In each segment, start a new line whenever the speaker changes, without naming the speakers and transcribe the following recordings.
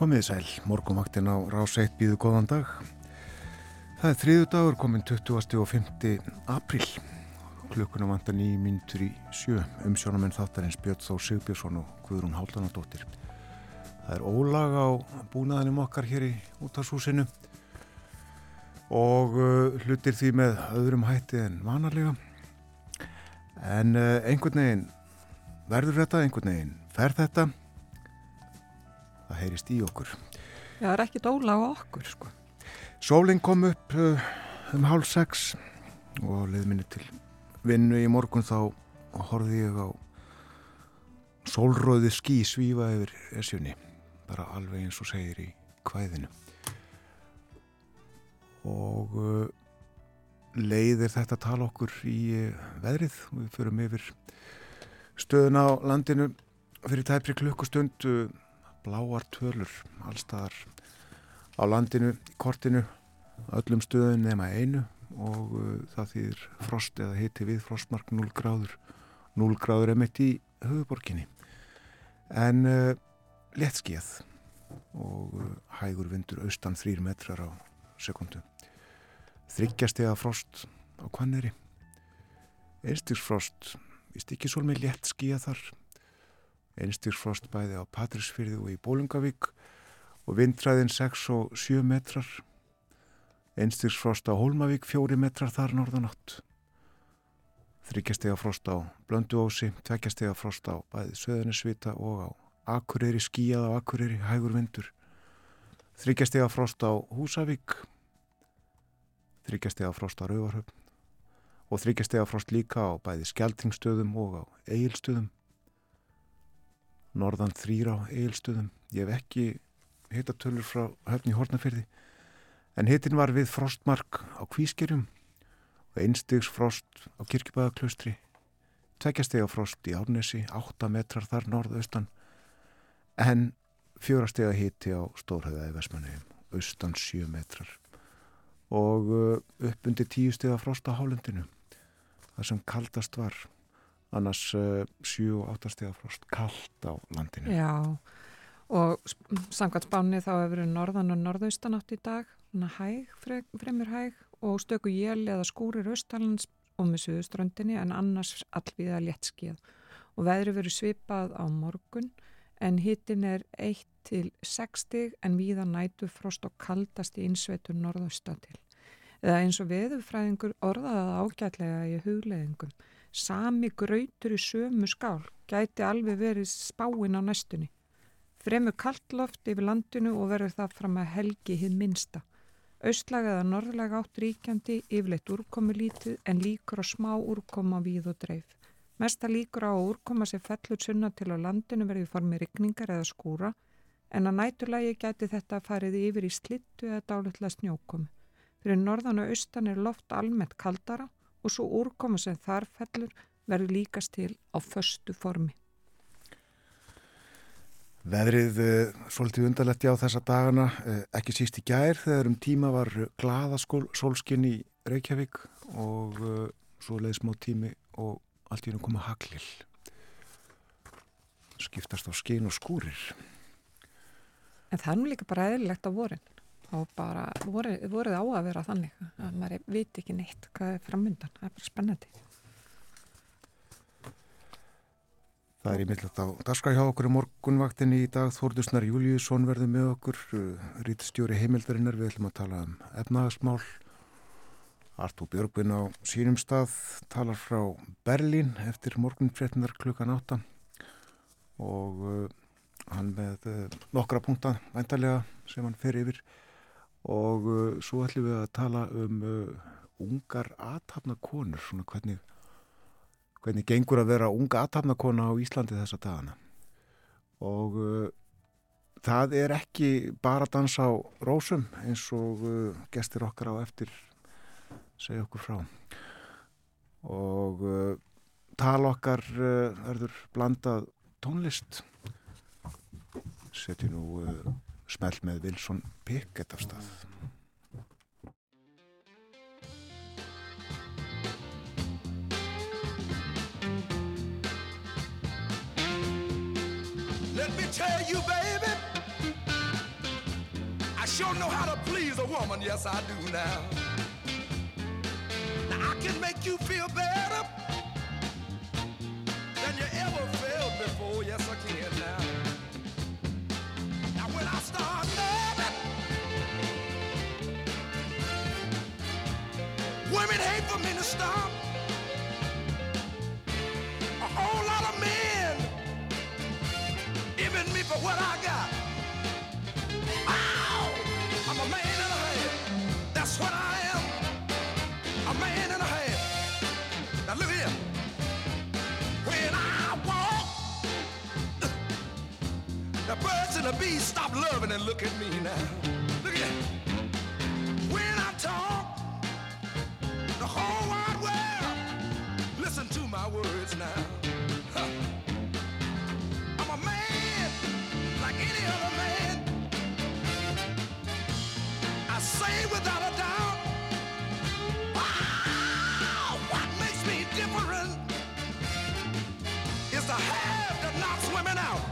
Komiði sæl, morgumvaktin á rás 1 býðu góðan dag. Það er þriðu dagur komin 20. og 5. april. Klukkuna vantar nýjum mínutur í sjö. Umsjónamenn þáttarins Björn Þó Sigbjörnsson og Guðrún Háldanadóttir. Það er ólag á búnaðinum okkar hér í útashúsinu og uh, hlutir því með öðrum hætti en vanarlega. En uh, einhvern veginn verður þetta, einhvern veginn fer þetta. Það heyrist í okkur.
Já, það er ekki dóla á okkur, sko.
Sólinn kom upp uh, um hálf sex og leið minni til vinnu í morgun þá horfði ég á sólröði skí svífa yfir esjunni bara alveg eins og segir í kvæðinu og uh, leiðir þetta tala okkur í uh, veðrið og við förum yfir stöðun á landinu fyrir tæpri klukkustund uh, bláar tölur allstaðar á landinu, kortinu öllum stöðun nema einu og uh, það þýðir frost eða hiti við frostmark 0 gráður. 0 gráður er mitt í höfuborginni en uh, léttskíð og uh, hægur vindur austan 3 metrar á sekundu þryggjastega frost á kvanneri einstigsfrost í stikkisól með léttskíða þar einstigsfrost bæði á Patrísfyrði og í Bólungavík og vindræðin 6 og 7 metrar. Einstigsfrost á Hólmavík 4 metrar þar norðanátt. Þryggjastega frost á Blönduósi tveggjastega frost á bæði Söðunisvita og á Akureyri skíjað á Akureyri hægur vindur. Þryggjastega frost á Húsavík þryggjastega frost á Rauvarhöfn og þryggjastega frost líka á bæði Skeltingstöðum og á Egilstöðum norðan þrýra á Egilstöðum ég hef ekki hitatölur frá höfni Hortnafyrði en hitin var við frostmark á Kvískerjum og einstigs frost á Kirkjubæðaklaustri tveggjastega frost í Árnesi 8 metrar þar norðaustan en fjórastega hiti á Stórhauðaði Vesmanegum austan 7 metrar. Og upp undir 10 stega frost á Hálendinu það sem kaldast var annars 7 og 8 stega frost kald á landinu
Já, og samkvæmt spáni þá hefur verið norðan og norðaustan átt í dag hæg, fremur hæg og stöku jél eða skúrir austalans og með suðuströndinni en annars allviða léttskíð og veðri verið svipað á morgun en hittin er 1 til 6 stig en víða nætu frost og kaldast í insveitur norðaustan til. Eða eins og veðufræðingur orðaða ágætlega í hugleðingum. Sami gröytur í sömu skál gæti alveg verið spáin á næstunni. Fremur kallt loft yfir landinu og verður það fram að helgi hið minsta. Austlaga eða norðlaga átt ríkjandi, yfirleitt úrkomu lítið en líkur á smá úrkoma víð og dreif. Mesta líkur á úrkoma sem fellur sunna til á landinu verði formi rikningar eða skúra en að næturlægi gæti þetta farið yfir í slittu eða dálitlega snjókomi. Fyrir norðan og austan er loft almennt kaldara og svo úrkoma sem þar fellur verður líkast til á förstu formi.
Veðrið uh, svolítið undarlegt já þessa dagana, uh, ekki síst í gær þegar um tíma var glada sólskinn í Reykjavík og uh, svo leiði smá tími og allt í húnum koma haglil. Skiptast á skinn og skúrir.
En það er nú líka bara eðlilegt á vorin og bara voruð, voruð á að vera þannig að maður veit ekki neitt hvað er framöndan, það er bara spennandi.
Það er í millat á darska hjá okkur í morgunvaktinni í dag. Þórdusnar Júliusson verður með okkur, rítstjóri heimildarinnar. Við ætlum að tala um efnagasmál. Artú Björgvin á sínum stað talar frá Berlín eftir morgunfréttinar klukkan átta og uh, hann með uh, nokkra punkta væntalega sem hann fer yfir og uh, svo ætlum við að tala um ungar aðtapna konur, svona hvernig hvernig gengur að vera unga aðtapnakona á Íslandi þessa dagana? Og uh, það er ekki bara að dansa á rósum eins og uh, gestir okkar á eftir segja okkur frá. Og uh, tala okkar verður blandað tónlist. Setjum nú smelt með Wilson Pickett af stað.
Let me tell you, baby, sure know how to please a woman, yes I do now. Now I can make you feel better than you ever felt before, yes I can women hate for me to stop. A whole lot of men giving me for what I got. Ow! I'm a man and a half. That's what I am. A man and a half. Now look here. When I walk, the birds and the bees stop loving and look at me now. My words now. Huh. I'm a man like any other man. I say without a doubt. Wow, what makes me different is the half that knocks women out.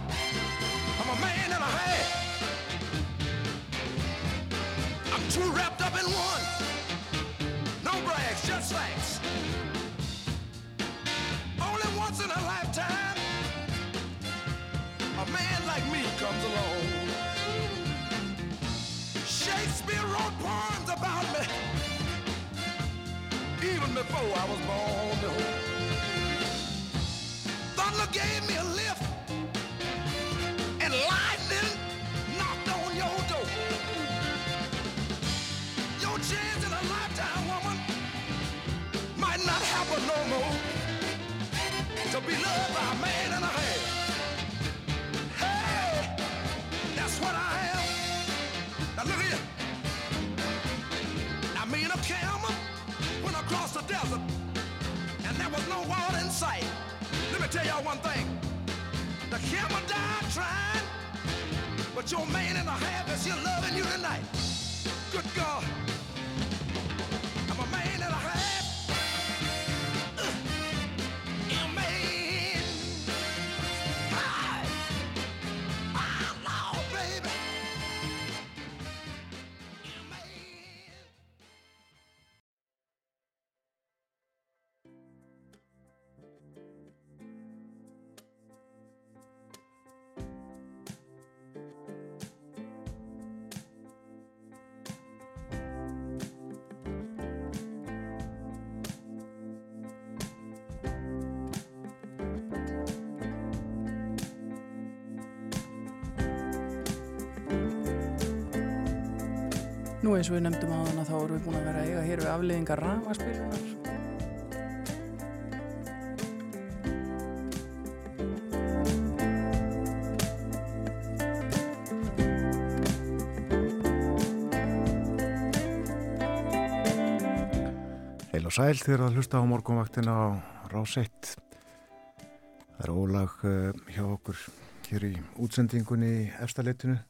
I'm a man and a half. I'm too wrapped up in before I was born. Thunder gave me a lift, and lightning knocked on your door. Your chance in a lifetime, woman, might not happen no more. To be loved by a man and a half. The and there was no water in sight. Let me tell y'all one thing. The camel died trying, but your man and a half is loving you tonight. Good God.
Eins og við nefndum á þann að þá erum við búin að vera að eiga hér við afliðingar rafmaspilunar.
Heil og sæl þegar að hlusta á morgunvaktina á Ráseitt. Það er ólag uh, hjá okkur hér í útsendingunni efstaleitinu.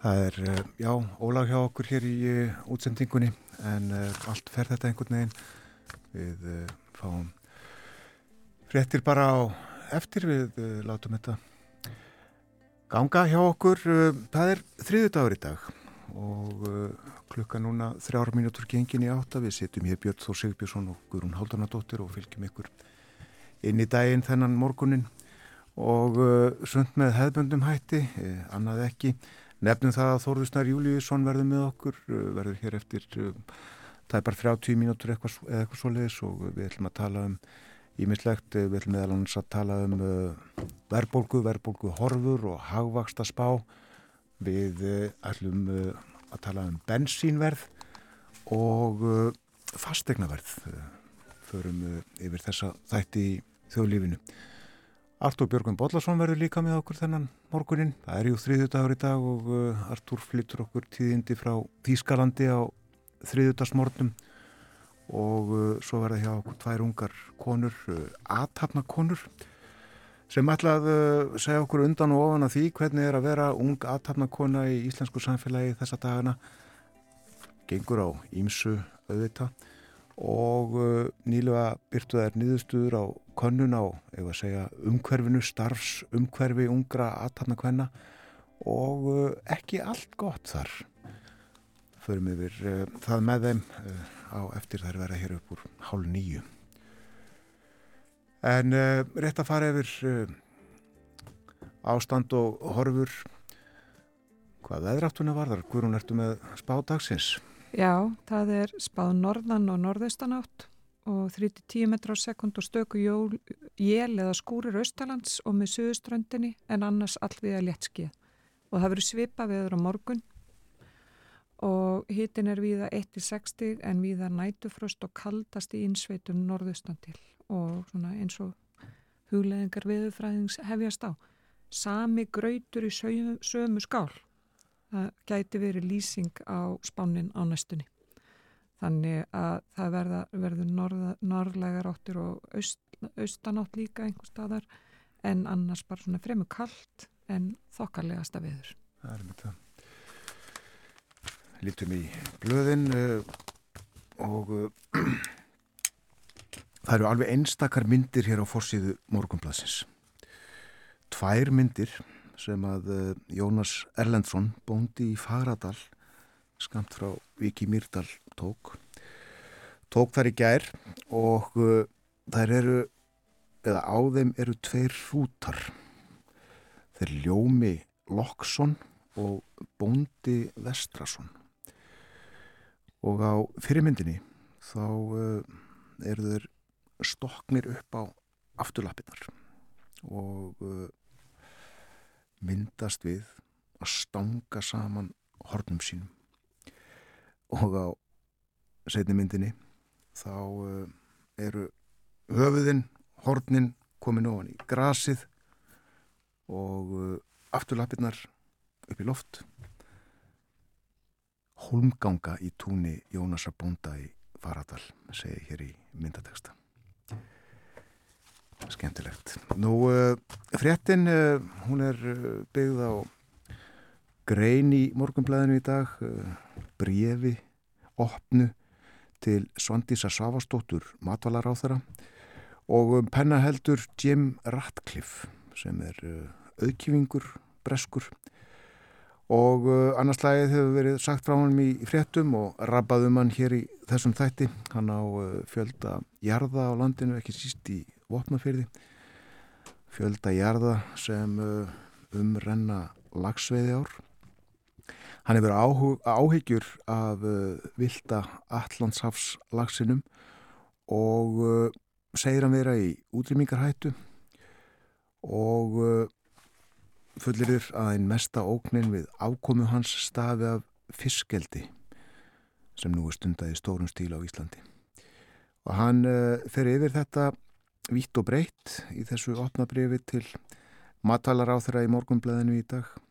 Það er, uh, já, ólag hjá okkur hér í uh, útsendingunni en uh, allt fer þetta einhvern veginn. Við uh, fáum fréttir bara á eftir við látum þetta ganga hjá okkur. Það er þriðu dagur í dag og klukka núna þrjára mínútur gengin í átta. Við sitjum hér Björn Þór Sigbjörnsson og Guðrún Háldanadóttir og fylgjum ykkur inn í daginn þennan morgunin og sund með hefðböndum hætti, eh, annað ekki. Nefnum það að Þórðusnar Júliusson verður með okkur, uh, verður hér eftir uh, tæpar 30 mínútur eitthvað, eitthvað svoleiðis og við ætlum að tala um ímislegt, við ætlum meðal annars að tala um uh, verðbólgu, verðbólgu horfur og hagvaksta spá. Við uh, ætlum uh, að tala um bensínverð og uh, fastegnaverð. Uh, förum uh, yfir þessa þætti í þjóðlífinu. Artúr Björgum Bollarsson verður líka með okkur þennan morgunin. Það er jú þriðju dagur í dag og uh, Artúr flyttur okkur tíðindi frá Þýskalandi á þriðjudagsmornum og uh, svo verða hjá okkur tvær ungar konur, uh, aðtapna konur sem ætla að segja okkur undan og ofan að því hvernig er að vera ung aðtapna kona í íslensku samfélagi þessa dagana gengur á ímsu auðvita og nýlega byrtu þær nýðustuður á könnun á, segja, umhverfinu, starfs, umhverfi, ungra, aðtarnakvenna og uh, ekki allt gott þar. Förum yfir uh, það með þeim uh, á eftir þær vera hér upp úr hálf nýju. En uh, rétt að fara yfir ástand og horfur, hvað veðráttuna var þar? Hverjum ertu með spádagsins?
Já, það er spáð norðan og norðaustanátt og 3-10 metrar á sekund og stöku jól, jél eða skúrir austalands og með suðuströndinni en annars allviða léttskið. Og það verður svipa viður á morgun og hitin er viða 1-60 en viða nætufröst og kaldast í insveitum norðaustan til og svona eins og hugleðingar viðfræðings hefjast á. Sami grautur í sömu, sömu skál. Það gæti verið lýsing á spánin á næstunni. Þannig að það verða, verður norða, norðlegar áttir og aust, austanátt líka einhver staðar en annars bara svona fremur kallt en þokkarlegasta viður.
Það er með það. Lítum í blöðin uh, og uh, það eru alveg einstakar myndir hér á fórsíðu morgunblassins. Tvær myndir sem að uh, Jónas Erlendsson, bóndi í Fagradal, skamt frá Viki Mýrdal tók. Tók þar í gær og þær eru, eða á þeim eru tveir hrútar. Þeir Ljómi Lokksson og Bóndi Vestrason og á fyrirmyndinni þá uh, eru þeir stoknir upp á afturlappinnar og uh, myndast við að stanga saman hornum sínum og á setni myndinni þá uh, eru höfuðinn, hornin komin ofan í grasið og afturlappinnar upp í loft. Holmganga í túni Jónasa Bónda í Faradal segi hér í myndateksta skemmtilegt. Nú uh, fréttin uh, hún er uh, byggð á grein í morgunblæðinu í dag brefi opnu til Svandísa Savastóttur matvalar á og um penna heldur Jim Ratcliffe sem er auðkjöfingur breskur. Og uh, annars lagið hefur verið sagt frá hann í fréttum og rabbaðum hann hér í þessum þætti. Hann á uh, fjölda jarða á landinu ekki síst í vopnafyrði fjölda jarða sem uh, umrenna lagsveiði ár hann hefur áhug, áhyggjur af vilda Allandshafs lagsinum og segir hann vera í útrýmingarhættu og fullirir að einn mesta óknin við ákomu hans stafi af fiskeldi sem nú er stundað í stórum stíl á Íslandi. Og hann uh, fer yfir þetta vitt og breytt í þessu opna brefi til matalar á þeirra í morgunblæðinu í dag og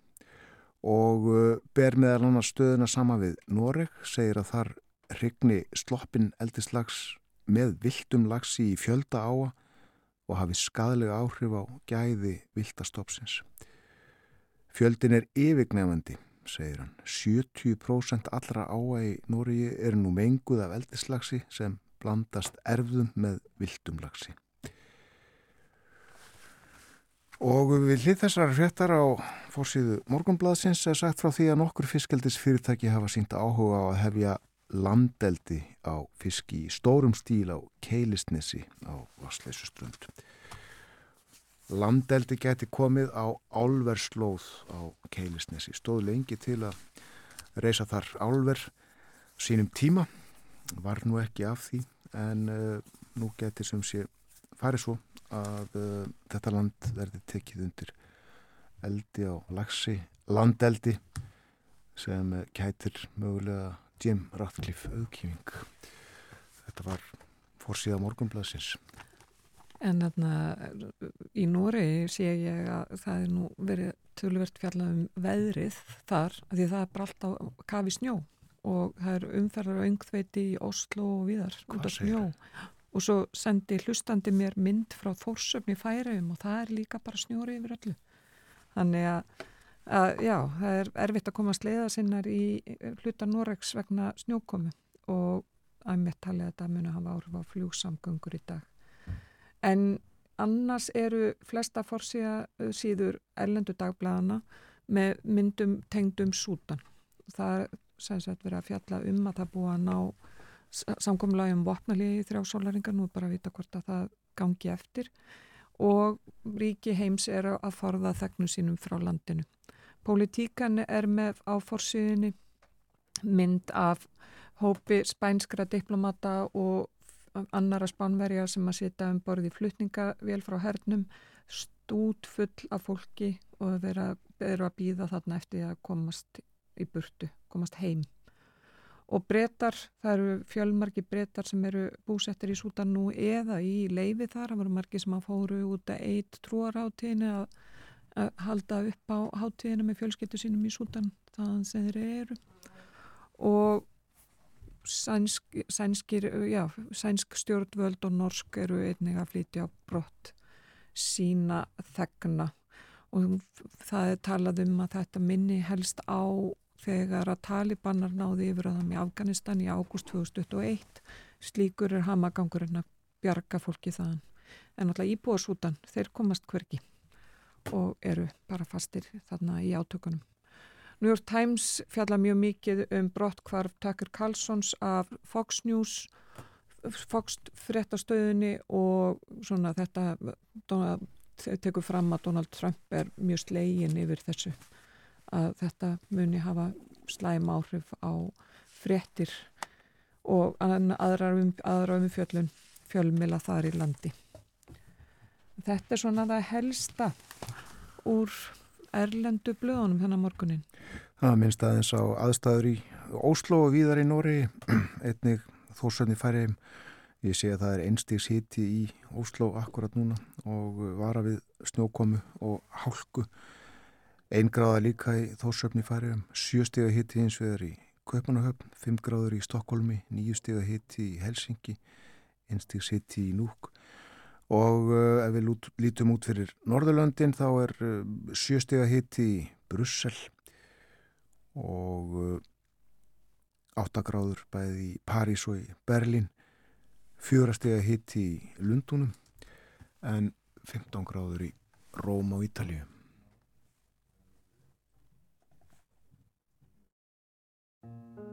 uh, ber meðal hann að stöðuna sama við Noreg, segir að þar hrigni sloppin eldislags með viltum lagsi í fjölda áa og hafi skadlega áhrif á gæði viltastopsins. Fjöldin er yfirgnefandi, segir hann. 70% allra áa í Nóri eru nú menguð af eldislagsi sem blandast erfðum með viltumlagsi. Og við hlið þessar hrettar á fórsíðu morgunbladsins er sagt frá því að nokkur fiskeldis fyrirtæki hafa sínt áhuga á að hefja landeldi á fiski í stórum stíl á keilisnesi á Vassleisusströnd landeldi geti komið á álverslóð á Keilisnesi. Stóð lengi til að reysa þar álver sínum tíma, var nú ekki af því en uh, nú geti sem sé farið svo að uh, þetta land verði tekið undir eldi á lagsi landeldi sem uh, kætir mögulega Jim Ratcliffe auðkýfing. Þetta var fórsíða morgunblæsins.
En þarna í Nóri sé ég að það er nú verið tölvert fjallað um veðrið þar, því það er bara alltaf kafi snjó og það er umferðar og yngþveiti í Oslo og viðar út af snjó og svo sendi hlustandi mér mynd frá Þórsöfni færaum og það er líka bara snjóri yfir öllu. Þannig að, að já, það er erfitt að koma að sleiða sinnar í hluta Noregs vegna snjókomi og að mér talið að það muni hafa áhrif á fljúsamgöngur í dag. En annars eru flesta fórsíða síður erlendu dagblæðana með myndum tengdum sútan. Það er sænsett verið að fjalla um að það búa að ná samkomlaði um vopnalíði í þrjá sólaringar, nú er bara að vita hvort að það gangi eftir og ríki heims er að forða þegnu sínum frá landinu. Politíkan er með á fórsíðinni mynd af hópi spænskra diplomata og annara spánverja sem að sita um borði flutningavél frá hernum stút full af fólki og vera, eru að býða þarna eftir að komast í burtu, komast heim. Og breytar, það eru fjölmarki breytar sem eru búsettir í Sútan nú eða í leifi þar, það voru margi sem að fóru út að eitt trúar átíðinu að, að halda upp á hátíðinu með fjölskyttu sínum í Sútan, þaðan sem þeir eru. Og sænsk, sænskir, já, sænsk stjórnvöld og norsk eru einnig að flytja á brott sína þegna og það er talað um að þetta minni helst á þegar að talibanar náði yfir að það með Afganistan í ágúst 2021 slíkur er hamagangurinn að bjarga fólki þaðan. En alltaf íbúarsútan, þeir komast hverki og eru bara fastir þarna í átökunum. New York Times fjalla mjög mikið um brottkvarf Tucker Carlsons af Fox News, Fox fréttastöðunni og svona þetta Donald, tekur fram að Donald Trump er mjög slegin yfir þessu að þetta muni hafa slæm áhrif á fréttir og aðra um, umfjöllun fjölmila þar í landi. Þetta er svona það helsta úr erlendu blöðunum þennan morgunin.
Það minnst aðeins á aðstæður í Óslo og víðar í Nóri, einnig þórsönni færiðum. Ég sé að það er einstigs hitti í Óslo akkurat núna og vara við snjókomu og hálku. Einn gráða líka í þórsöfni færiðum, sjöstega hitti eins við er í Kaupanahöfn, fimm gráður í Stokkólmi, nýjustega hitti í Helsingi, einstigs hitti í Núk og uh, ef við lítum út fyrir Norðurlöndin þá er uh, sjöstega hitti í Brussel og uh, áttagráður bæði í París og í Berlin fjórastega hitti í Lundunum en 15 gráður í Róm og Ítalíu Thank you.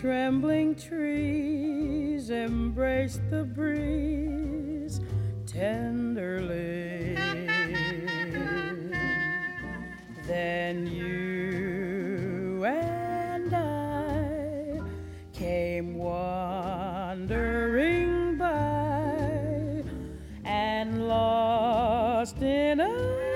Trembling trees embrace the breeze tenderly. Then you and I came wandering by and lost in a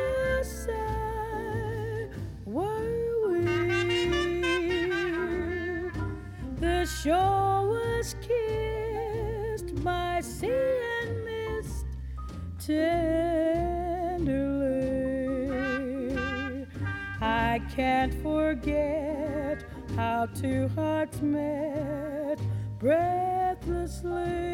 shore was kissed by sea and mist tenderly. I can't forget how two hearts met breathlessly.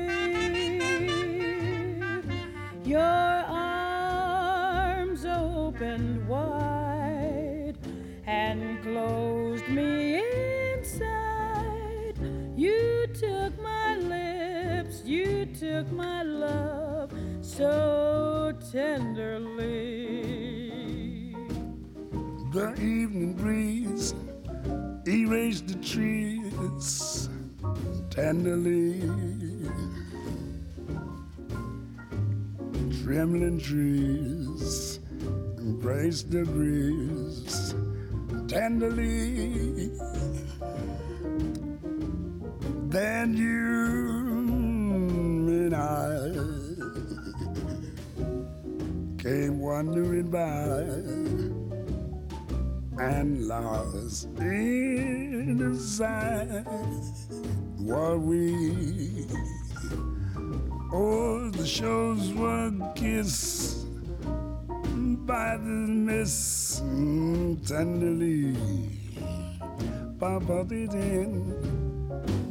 Evening breeze erased the trees tenderly. Trembling trees embrace the breeze tenderly. Then you lost in the sight were we. Oh, the shores were kissed by the mist mm, tenderly. Papa did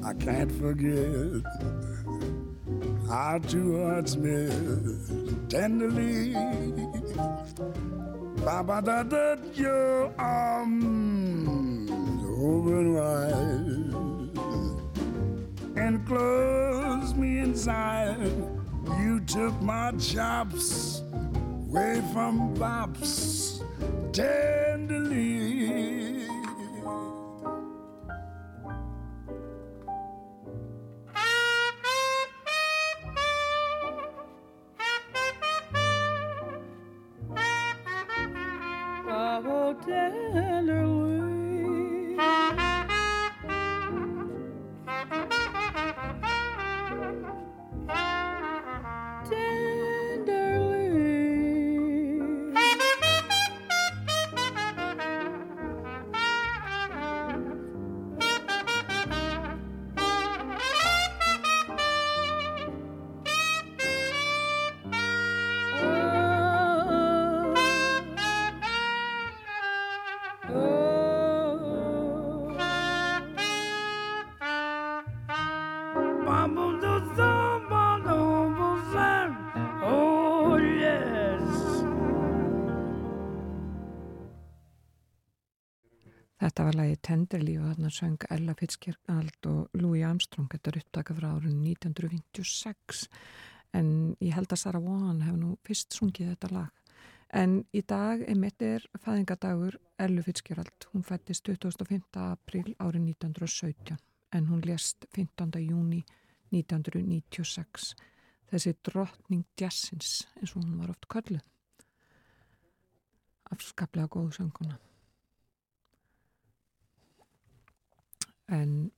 I can't forget our two hearts met tenderly. Baba da da your arms mm, open wide and close me inside. You took my chops away from pops tenderly.
I tell
her var lagi Tenderly og þarna söng Ella Fitzgerald og Louis Armstrong. Þetta er upptaka frá árun 1956 en ég held að Sarah Vaughan hefur nú fyrst sungið þetta lag. En í dag er mittir fæðingadagur Ellu Fitzgerald. Hún fættist 25. april árið 1917 en hún lést 15. júni 1996. Þessi drottning jazzins eins og hún var oft kölluð. Afskaplega góðu sönguna. En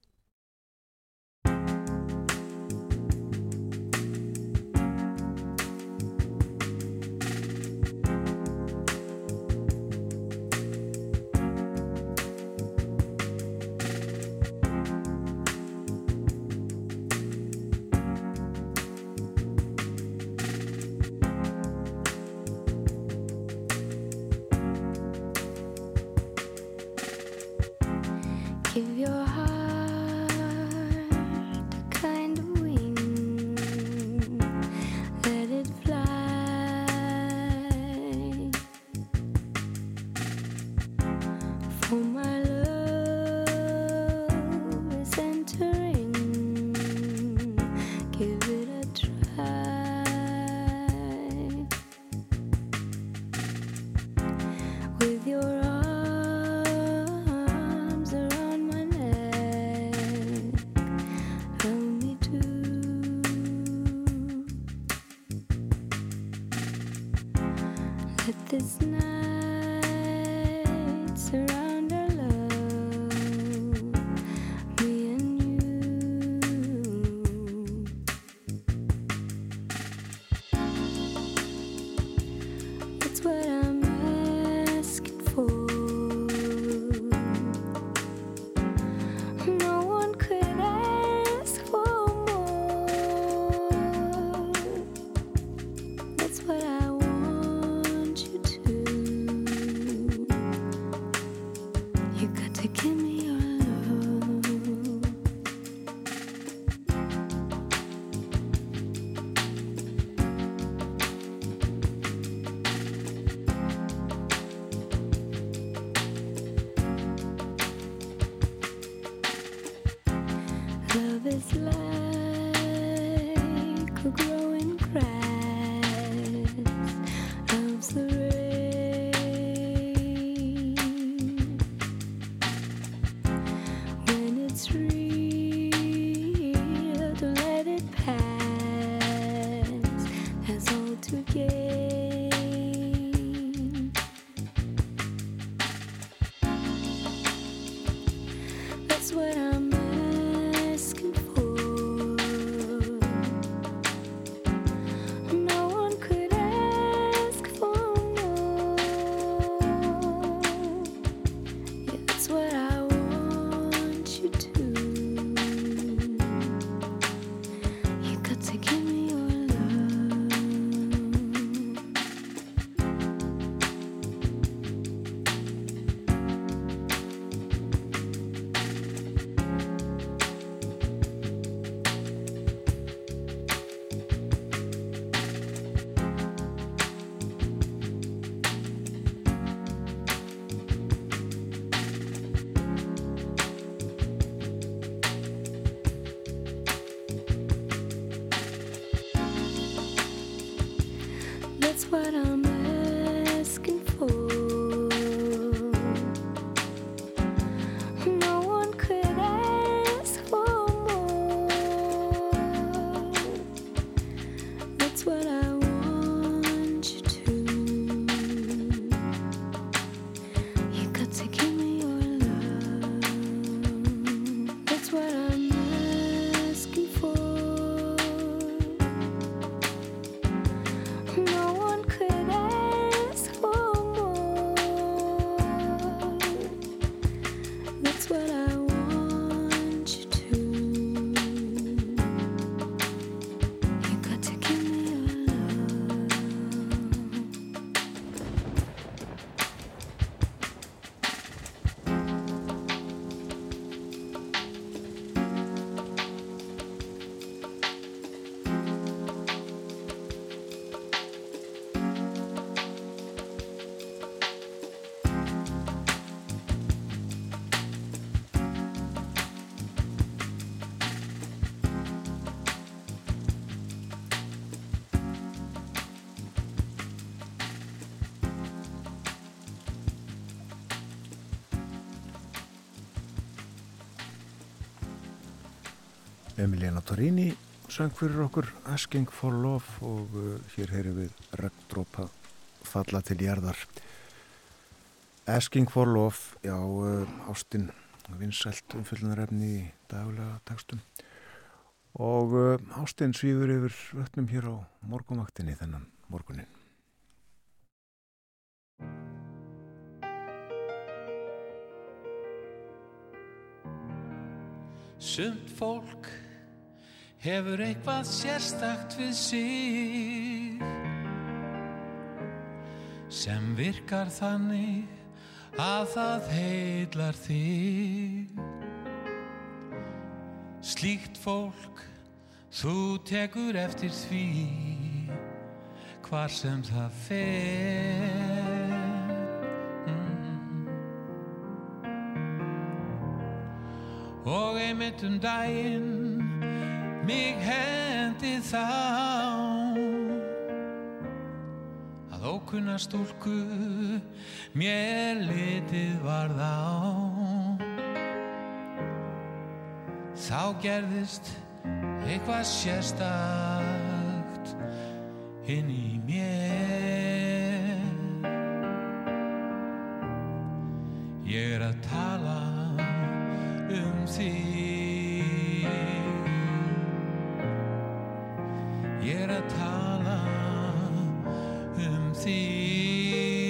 Emiliana Torini söng fyrir okkur Asking for Love og uh, hér heyrum við regndrópa falla til jarðar. Asking for Love, já, uh, Ástin vinsælt umfyllunarefni í daglega tekstum og uh, Ástin svífur yfir vötnum hér á morgumaktinni þennan
hefur eitthvað sérstakt við sig sem virkar þannig að það heitlar þig. Slíkt fólk, þú tekur eftir því hvar sem það fer. Mm. Og einmitt um daginn mig hendi þá. Að ókunna stúlku mér litið varð á þá gerðist eitthvað sérstakt inn í ég er að tala um þig.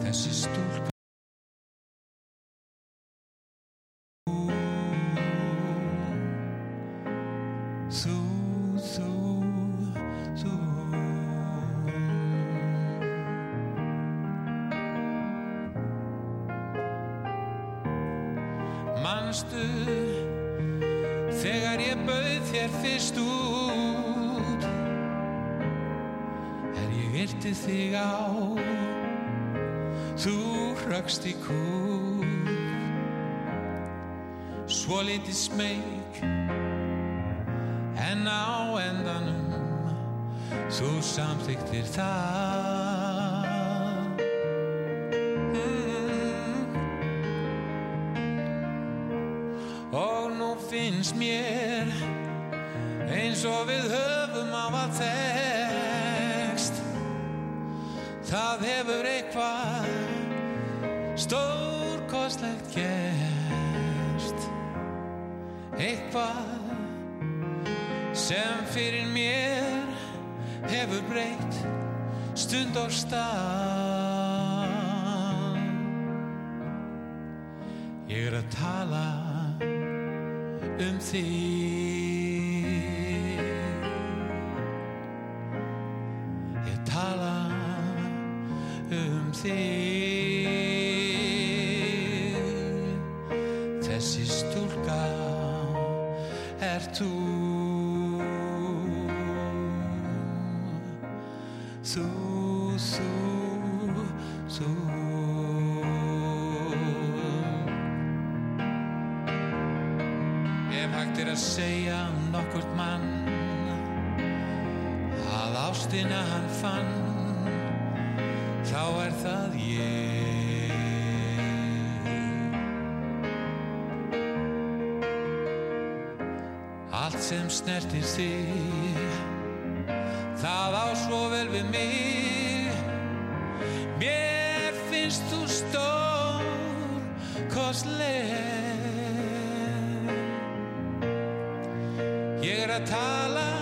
Þessi stúlka þú, þér fyrst út. Er ég virti þig á? Þú hröggst í kúk svo litið smeyk en á endanum þú samþyktir það. Mm. og nú finnst mér og við höfum á að þekst það hefur eitthvað stórkostlega ofbóðslegt gerst. Eitthvað sem fyrir mér hefur breytt stund og stað. Ég er að tala um þig þig Þessi stúlka er þú. Þú, þú, þú. Ef hægt er að segja nokkurt mann að ástina hann fann það ég. Allt sem snertir þig það á svo vel við mig. Mér finnst þú stór kostleg. Ég er að tala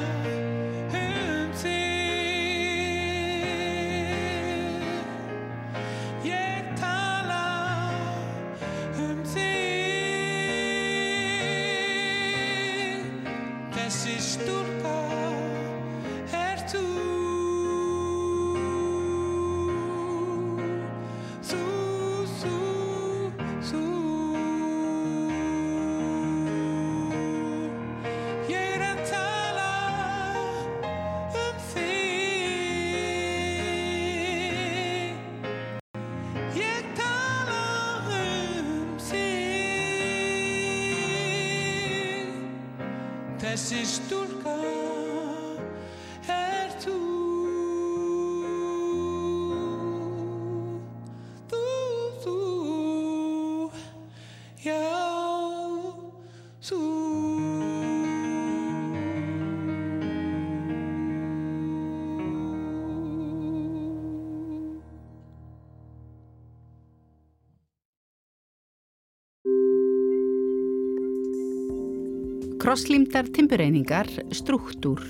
Krosslímdar timbureiningar, struktúr.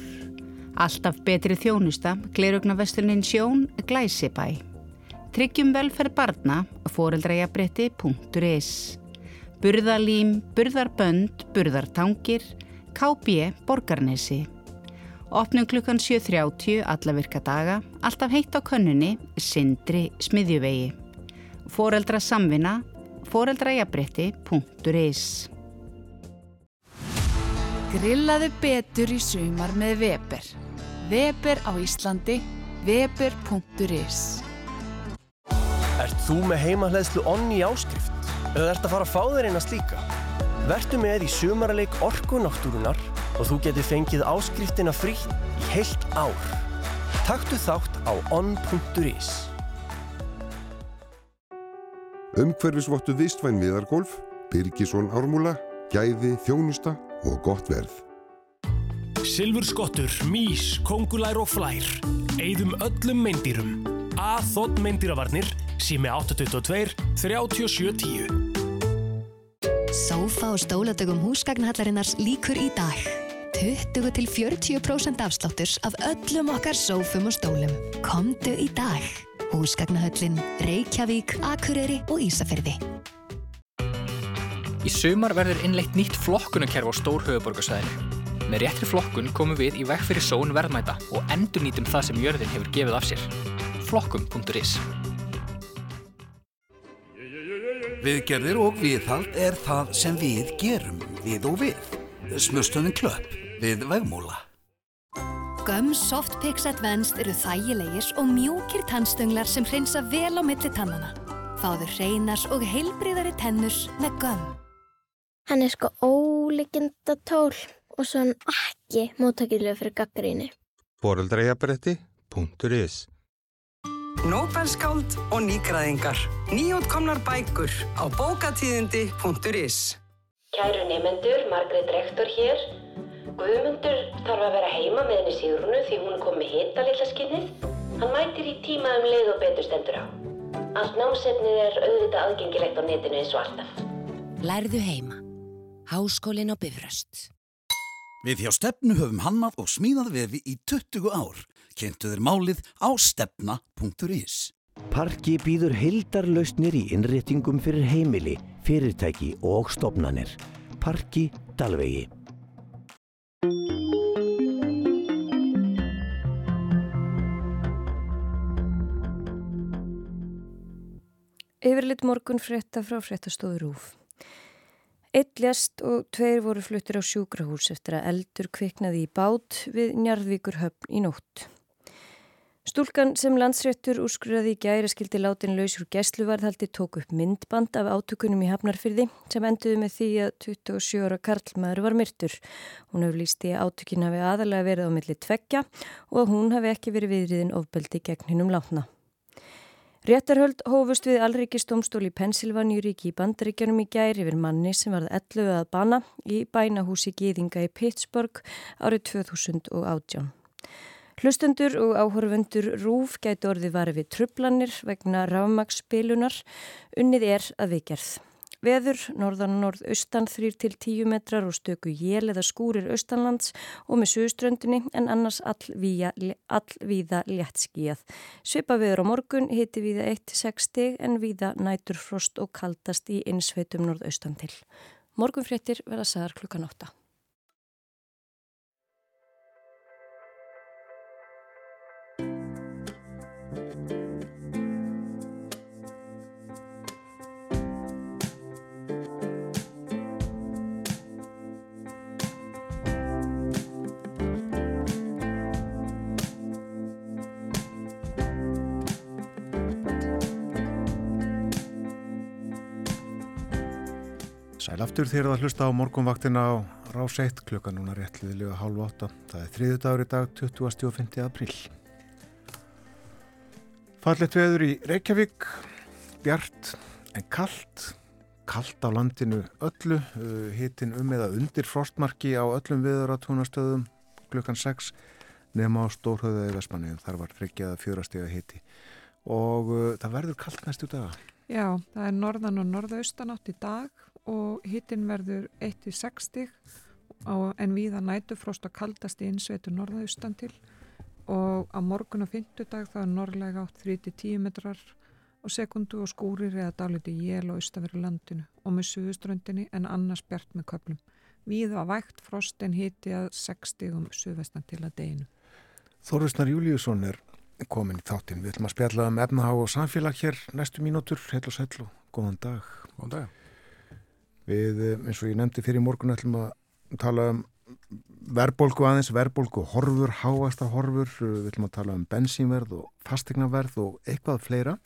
Alltaf betri þjónusta, glerugnavestunin sjón, glæsibæ. Tryggjum velferð barna, foreldrajabretti.is. Burðalím, burðarbönd, burðartangir, KB, Borgarnesi. Opnum klukkan 7.30 alla virka daga, alltaf heitt á könnunni, sindri smiðjuvegi. Foreldra samvina, foreldrajabretti.is.
Grillaðu betur í sumar með Weber. Weber á Íslandi, weber.is.
Ert þú með heimahleðslu onni áskrift? Eða ert að fara að fá þér eina slíka? Vertu með í sumarleik Orku náttúrunar og þú getur fengið áskriftina frítt í heilt ár. Taktu þátt á on.is.
Umhverfisvottu vistvæn viðargólf, Birgisson ármúla, gæði, þjónusta og gott verð.
Silfurskottur, mís, kongulær og flær. Eyðum öllum meindýrum. A-þótt meindýravarnir, sími 822 3710.
Sófa og stóladögum húsgagnhallarinnars líkur í dag. 20 til 40% afslátturs af öllum okkar sófum og stólum. Komdu í dag. Húsgagnahöllin, Reykjavík, Akureyri og Ísafyrði.
Í sumar verður innleitt nýtt flokkunakerf á stór höfuborgarsvæðinu. Með réttri flokkun komum við í veg fyrir són verðmæta og endur nýtum það sem jörðin hefur gefið af sér. Flokkum.is
Viðgerðir og viðhald er það sem við gerum, við og við. Smustöðin klöpp við vegmúla.
Gum Soft Pix Advanced eru þægilegir og mjúkir tannstönglar sem hreinsa vel á milli tannana. Fáðu hreinas og heilbriðari tennur með gum.
Hann er sko ólíkinda tól og svo hann ekki móttakilega fyrir gaggríni.
Foreldrajabretti.is
Nóbelskáld og nýgræðingar. Nýjótkomnar bækur á bókatíðindi.is
Kæru nefendur, Margrét rektor hér. Guðmundur þarf að vera heima með henni Sigrunu því hún kom með hita lilla skinnið. Hann mætir í tíma um leið og betur stendur á. Allt námsefnið er auðvitað aðgengilegt á netinu eins og alltaf.
Lærðu heima. Háskólin á Bifröst.
Við hjá Stefnu höfum hannað og smíðað vefi í 20 ár. Kynntu þér málið á stefna.is.
Parki býður heildarlausnir í innréttingum fyrir heimili, fyrirtæki og stopnanir. Parki Dalvegi.
Yfirlit morgun frétta frá fréttastofu Rúf. Eitt ljast og tveir voru fluttir á sjúkrahús eftir að eldur kviknaði í bát við Njarðvíkur höfn í nótt. Stúlkan sem landsréttur úrskurðaði í gæri skildi látin laus úr gæsluvarðhaldi tók upp myndband af átökunum í Hafnarfyrði sem enduði með því að 27 ára Karlmaður var myrtur. Hún hefur líst í að átökin hafi aðalega verið á milli tveggja og að hún hafi ekki verið viðriðin ofbeldi gegn hinnum látna. Réttarhöld hófust við Alrikistómstól í Pensilvaníuríki í Bandaríkjanum í gæri yfir manni sem varð 11 að bana í bænahúsi Gýðinga í Pittsburgh árið 2018. Hlustendur og áhorfundur Rúf gæti orðið varið við trublanir vegna rafmagsspilunar. Unnið er að viðgerð. Veður, norðan norðaustan 3-10 metrar og stöku jél eða skúrir austanlands og með suðströndinni en annars allvíða all léttskíjað. Svipa veður á morgun hiti víða 1-6 stig en víða nætur frost og kaldast í innsveitum norðaustan til. Morgunfréttir verða sagðar klukkan 8.
Sæl aftur þér að hlusta á morgunvaktina á rás 1 klukka núna réttliðilega hálf 8. Það er þriðu dagur í dag 20. og 5. apríl. Fallet veður í Reykjavík, bjart en kallt, kallt á landinu öllu, hitin um eða undir frostmarki á öllum viðratúnastöðum klukkan 6 nema á Stórhauða í Vesmanni, þar var friggjaða fjórastega hiti og uh, það verður kallt næstu daga.
Já, það er norðan og norðaustanátt í dag og hittin verður 1-6 stig en viða nætufrost og kaldast í innsveitu norðaustan til og á morgun og fymtudag það er norðlega átt 3-10 metrar á sekundu og skúrir eða dáliti jél og austaveru landinu og með suðuströndinni en annars bjart með köplum. Viða vægt frost en hitti að 6 stigum suðvestan til að deginu.
Þorvusnar Júliusson er komin í þáttinn. Við ætlum að spjalla um efnahá og samfélag hér næstu mínútur, heil og sæl og góðan dag.
Góðan dag.
Við, eins og ég nefndi fyrir morgun, ætlum að tala um verbolgu aðeins, verbolgu horfur, háasta horfur, við ætlum að tala um bensínverð og fastegnaverð og eitthvað fleira.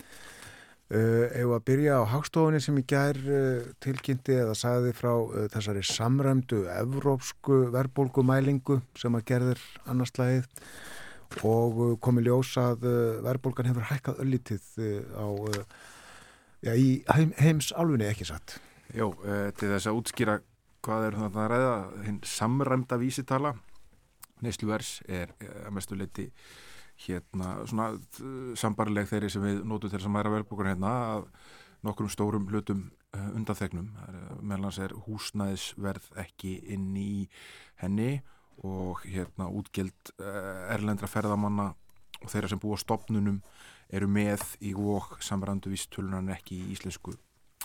Uh, ef að byrja á hagstofunni sem í gær uh, tilkynnti eða sagði frá uh, þessari samræmdu evrópsku verbolgumælingu sem að gerðir annars lagið og komi ljós að verbolgan hefur hækkað öllítið á já, í heim, heims alfunni ekki satt.
Jó, til þess að útskýra hvað er þetta að ræða, hinn samræmda vísitala neysluvers er að mestu leiti hérna svona sambarleg þeirri sem við nótum til þess að mæra verðbúkur hérna að nokkrum stórum hlutum undanþegnum. Meðlans er húsnæðisverð ekki inn í henni og hérna útgild erlendra ferðamanna og þeirra sem búa stopnunum eru með í og samræmdu vístölunan ekki í íslensku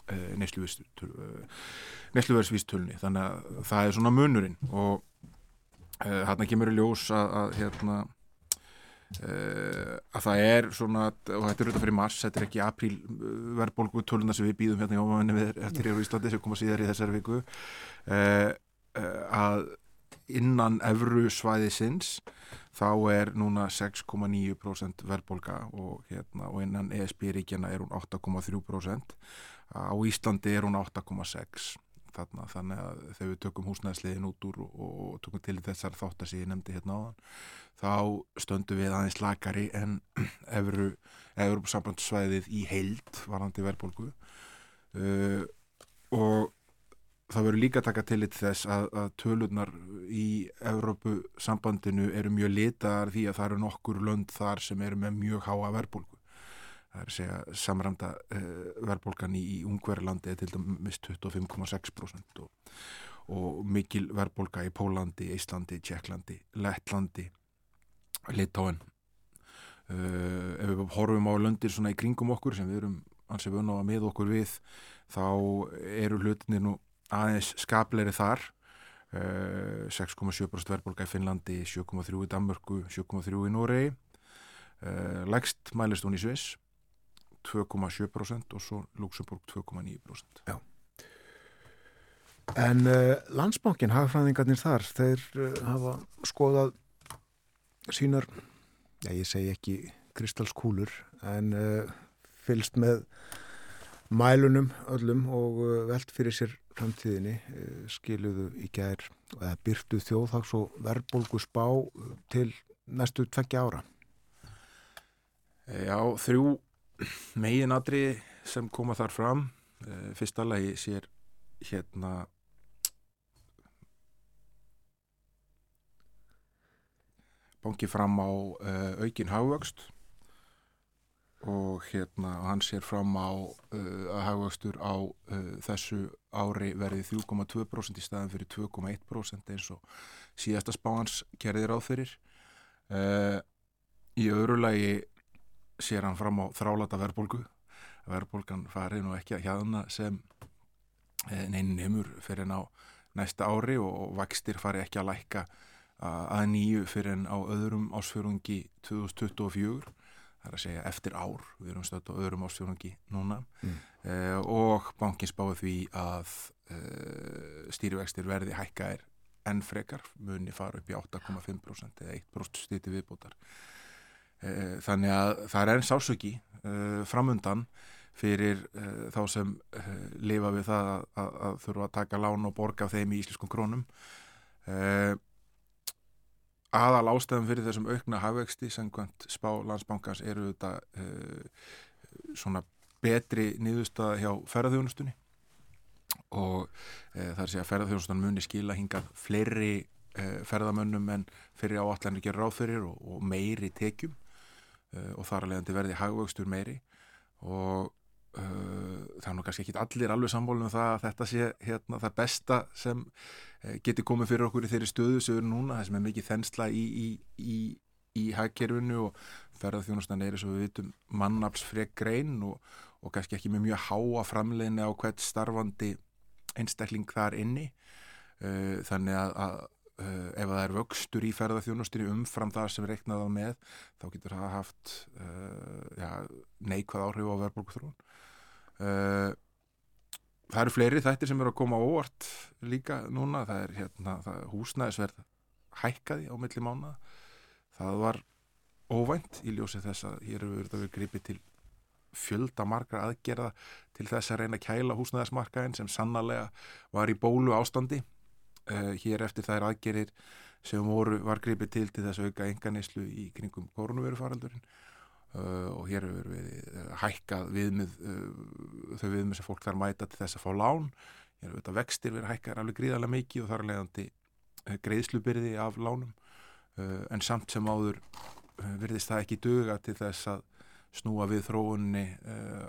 uh, neysluverðsvístölunni þannig að það er svona munurinn og hérna kemur í ljós að, að hérna Uh, að það er svona og þetta er auðvitað fyrir mars, þetta er ekki apríl verðbólgu töluna sem við býðum hérna í ómanni við eftir í Íslandi sem koma síðar í þessari viku. Uh, uh, að innan evru svæðisins þá er núna 6,9% verðbólga og, hérna, og innan ESB-ríkjana er hún 8,3% á Íslandi er hún 8,6% Þarna, þannig að þegar við tökum húsnæðsliðin út úr og, og tökum til þessar þáttar sem ég nefndi hérna áðan þá stöndum við aðeins lakari en efru sambandsvæðið í heild varandi verðbólgu. Uh, og það verður líka taka til þess að, að tölurnar í Evrópu sambandinu eru mjög litaðar því að það eru nokkur lönd þar sem eru með mjög háa verðbólgu það er að segja samramda uh, verðbólgan í, í Ungverðlandi er til dæmis 25,6% og, og mikil verðbólga í Pólandi, Íslandi, Tjekklandi, Lettlandi, Litáen. Uh, ef við horfum á löndir svona í kringum okkur sem við erum ansið vunna á með okkur við þá eru hlutinir nú aðeins skapleiri þar. Uh, 6,7% verðbólga í Finnlandi 7,3 í Danmörku 7,3 í Noregi. Uh, lægst mælist hún í Sviss 2,7% og svo Luxemburg 2,9%
Já En uh, landsbankin, hagfræðingarnir þar, þeir uh, hafa skoðað sínar, já ég segi ekki kristalskúlur, en uh, fylst með mælunum öllum og velt fyrir sér framtíðinni, skiluðu í gær, eða byrtu þjóðhags og verðbólgu spá til næstu tveggja ára.
Já, þrjú meginadri sem koma þar fram. Uh, fyrsta lagi sér hérna banki fram á uh, aukin hagvöxt og hérna hann sér fram á uh, að hagvöxtur á uh, þessu ári verði 3,2% í staðan fyrir 2,1% eins og síðasta spáhans gerðir áð fyrir. Í öðru lagi sér hann fram á þrálata verðbólgu. Verðbólgan farið nú ekki að hjaðna sem neinin heimur fyrir en á næsta ári og vakstir fari ekki að lækka að nýju fyrir en á öðrum ásfjörungi 2024 það er að segja eftir ár. Við erum stöðt á öðrum ásfjörungi núna. Mm. uh, og bankin spáði því að uh, stýrivextir verði hækkaðir enn frekar muni fara upp í 8,5% eða 1% stýti viðbútar þannig að það er enn sásöki framundan fyrir uh, þá sem lifa við það að, að, að þurfa að taka lán og borga þeim í íslenskum krónum. Aðal ástæðum fyrir þessum aukna hafvexti samkvæmt spá landsbankans eru þetta svona betri nýðustað hjá ferðarþjónustunni og það er segja að ferðarþjónustunum muni skila hingað fleiri ferðamönnum en fyrir áallanir gera ráð fyrir og, og meiri tekjum og þar að leiðandi verði hagvöxtur meiri. Og Uh, það er nú kannski ekki allir alveg samfólum um það að þetta sé hérna, það besta sem uh, geti komið fyrir okkur í þeirri stöðu sem erum núna, það sem er mikið þensla í, í, í, í hægkerfinu og ferðarþjónustan er eins og við vitum mannafsfreg grein og, og kannski ekki með mjög háa framleginni á hvert starfandi einstakling þar inni. Uh, þannig að, að ef það er vöxtur í ferðarþjónustinni umfram það sem reiknaða með þá getur það haft ja, neikvæð áhrif á verðbólkuþrún Uh, það eru fleiri þættir sem eru að koma óvart líka núna, það er hérna, það er húsnæðisverð hækkaði á milli mánu það var óvænt í ljósi þess að hér hefur verið gripið til fjölda margar aðgerða til þess að reyna að kæla húsnæðismarkaðin sem sannarlega var í bólu ástandi uh, hér eftir þær aðgerir sem voru, var gripið til til þess að auka enganislu í kringum koronavirufaraldurinn Uh, og hér hefur við uh, hækkað viðmið, uh, þau viðmið sem fólk þarf mæta til þess að fá lán. Hér hefur þetta vextir verið hækkað alveg gríðarlega mikið og þar er leiðandi greiðslubyrði af lánum. En samt sem áður virðist það ekki duga til þess að snúa við þróunni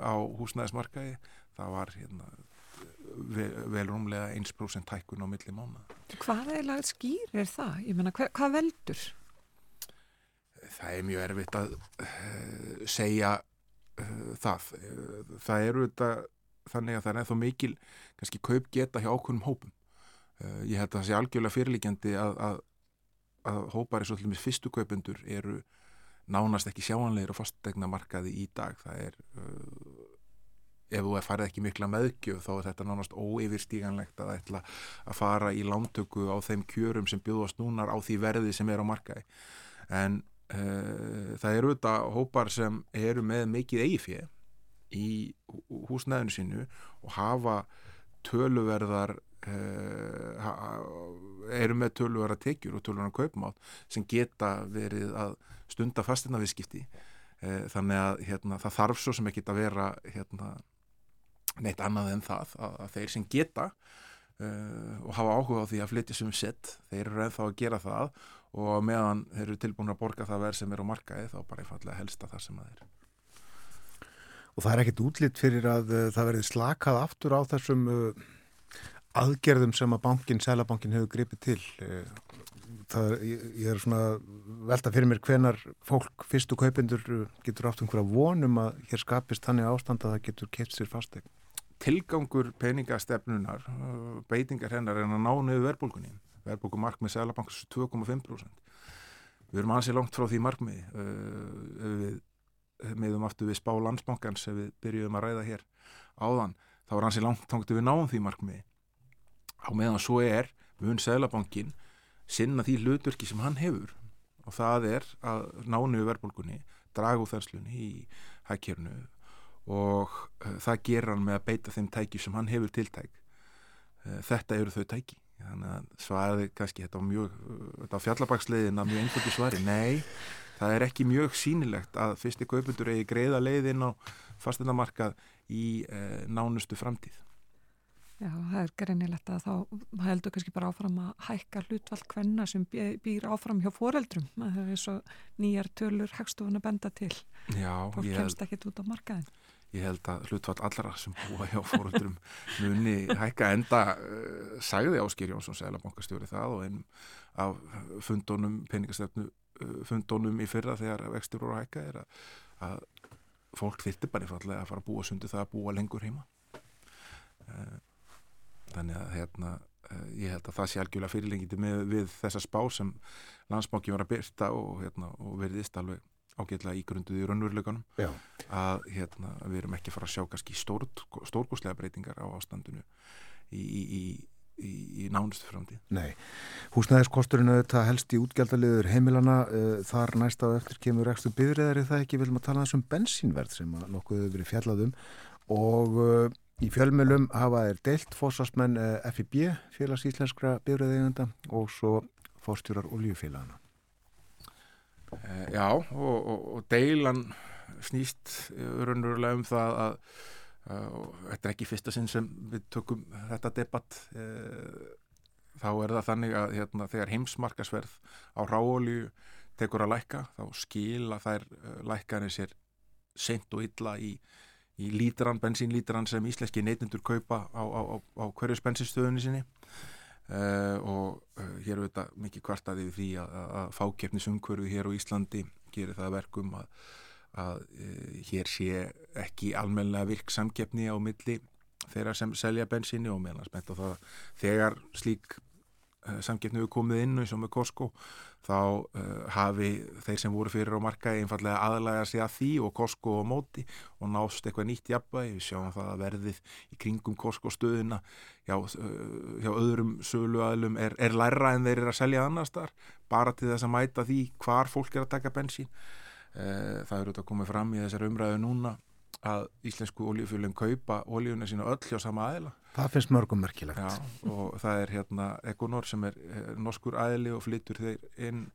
á húsnæðismarkaði. Það var hérna, vel, rúmlega 1% hækkun á milli mánu
Hvað er lagð skýr er það? Ég menna, hvað, hvað veldur?
það er mjög erfitt að uh, segja uh, það. Það eru þetta þannig að það er ennþá mikil kannski kaup geta hjá ákveðnum hópum. Uh, ég held að það sé algjörlega fyrirlíkjandi að, að, að hópar eins og allir með fyrstu kaupendur eru nánast ekki sjáanleir og fastegna markaði í dag. Það er, ef þú farið ekki mikla meðgjöf þá er þetta nánast óyfirstíganlegt að ætla að fara í lántöku á þeim kjörum sem bjóðast núnar á því verði sem er á markaði. En Uh, það eru þetta hópar sem eru með mikið eigifið í húsnæðinu sínu og hafa töluverðar uh, ha, eru með töluverðar tekjur og töluverðar kaupmátt sem geta verið að stunda fastina viðskipti uh, þannig að hérna, það þarf svo sem ekki að vera hérna, neitt annað en það að, að þeir sem geta og hafa áhuga á því að flytja sem sett þeir eru ennþá að gera það og meðan þeir eru tilbúin að borga það verð sem er á markaði þá bara einfallega helsta það sem það er
Og það er ekkit útlitt fyrir að uh, það verði slakað aftur á þessum uh, aðgerðum sem að bankin, selabankin hefur gripið til. Uh, það, ég, ég er svona velta fyrir mér hvenar fólk, fyrstu kaupendur uh, getur átt einhverja vonum að hér skapist þannig ástand að það getur keipt sér fastegn.
Tilgangur peningastefnunar uh, beitingar hennar er að ná niður verðbólgunni. Verðbólgumark með Sælabankars 2,5% við erum ansið langt frá því markmiði uh, við meðum aftur við spá landsbankans ef við byrjuðum að ræða hér áðan þá er ansið langt þangtu við náum því markmiði. Á meðan svo er mun Sælabankin sinna því hlutverki sem hann hefur og það er að ná niður verðbólgunni draga úr þenslunni í hækjörnu og uh, það gerir hann með að beita þeim tæki sem hann hefur tiltæk uh, þetta eru þau tæki þannig að svaraði kannski þetta á mjög þetta á fjallabaksleiðin að mjög einföldu svari nei, það er ekki mjög sýnilegt að fyrsti kaupundur eigi greiða leiðin á fasteinamarkað í uh, nánustu framtíð
Já, það er greinilegt að þá heldur kannski bara áfram að hækka hlutvall kvenna sem bý- býr áfram hjá foreldrum. Það er og nýjar tölur hagstofun að benda til.
Já,
Fólk
ég
kemst ekkit út á markaðin.
Ég held að hlutfall allra sem búa hjá fóröldurum muni hækka enda uh, sagði Áskir Jónsson Sælabankastjóri það og einum af fundunum, peningastefnu uh, fundunum í fyrra þegar vextir voru að hækka er að, að fólk þyrti bara einfallega að fara að búa sundi það að búa lengur heima. Uh, þannig að hérna ég held að það sé algjörlega fyrirlengindi með við þessa spá sem landsbanki var að byrta og, hérna, og verðist alveg ágætlega ígrunduð í raunveruleikanum. Að hérna, við erum ekki að fara að sjá kannski stór, stórgúslega breytingar á ástandinu í, í, í, í, í nánustu framtíð.
Nei, húsnæðiskosturinn auðvitað helst í útgjaldaliður heimilana uh, þar næsta og eftir kemur ekstur byðriðar er það ekki, viljum að tala þessum bensínverð sem að nokkuð hefur verið fjallað um. Og uh, í fjölmjölum hafa þeir deilt fósastmenn uh, FIB, félags íslenskra byðriðegenda og svo fórstjórar oljufélagana.
Eh, Já, og, og, og deilan snýst eh, raunverulega um það að og þetta er ekki fyrsta sinn sem við tökum þetta debatt uh, þá er það þannig að hérna, þegar heimsmarkasverð á ráolju tekur að lækka þá skila þær lækkanir sér seint og illa í, í lítran, bensínlítran sem íslenski neytendur kaupa á, á, á, á hverjus bensinstöðunni sinni Uh, og uh, hér er þetta mikið kvartaði því að, að, að fákeppnisumkörðu hér á Íslandi gerir það að verkum að, að uh, hér sé ekki almennilega virk samkeppni á milli þeirra sem selja bensinni og meðan spennt á það að þegar slík samkeppni hefur komið inn eins og með Costco þá hafi þeir sem voru fyrir á markaði einfallega aðlæga sig að því og Costco á móti og nást eitthvað nýtt jafnvægi, við sjáum það að verðið í kringum Costco stöðuna hjá, uh, hjá öðrum söluaðlum er, er læra en þeir eru að selja annars þar bara til þess að mæta því hvar fólk er að taka bensín. Uh, það eru þetta komið fram í þessar umræðu núna að íslensku oljufjölum kaupa oljuna sína öll hjá sama aðila
Það finnst mörgum merkilegt.
Já, og það er hérna Econor sem er eh, norskur aðili og flyttur þeir inn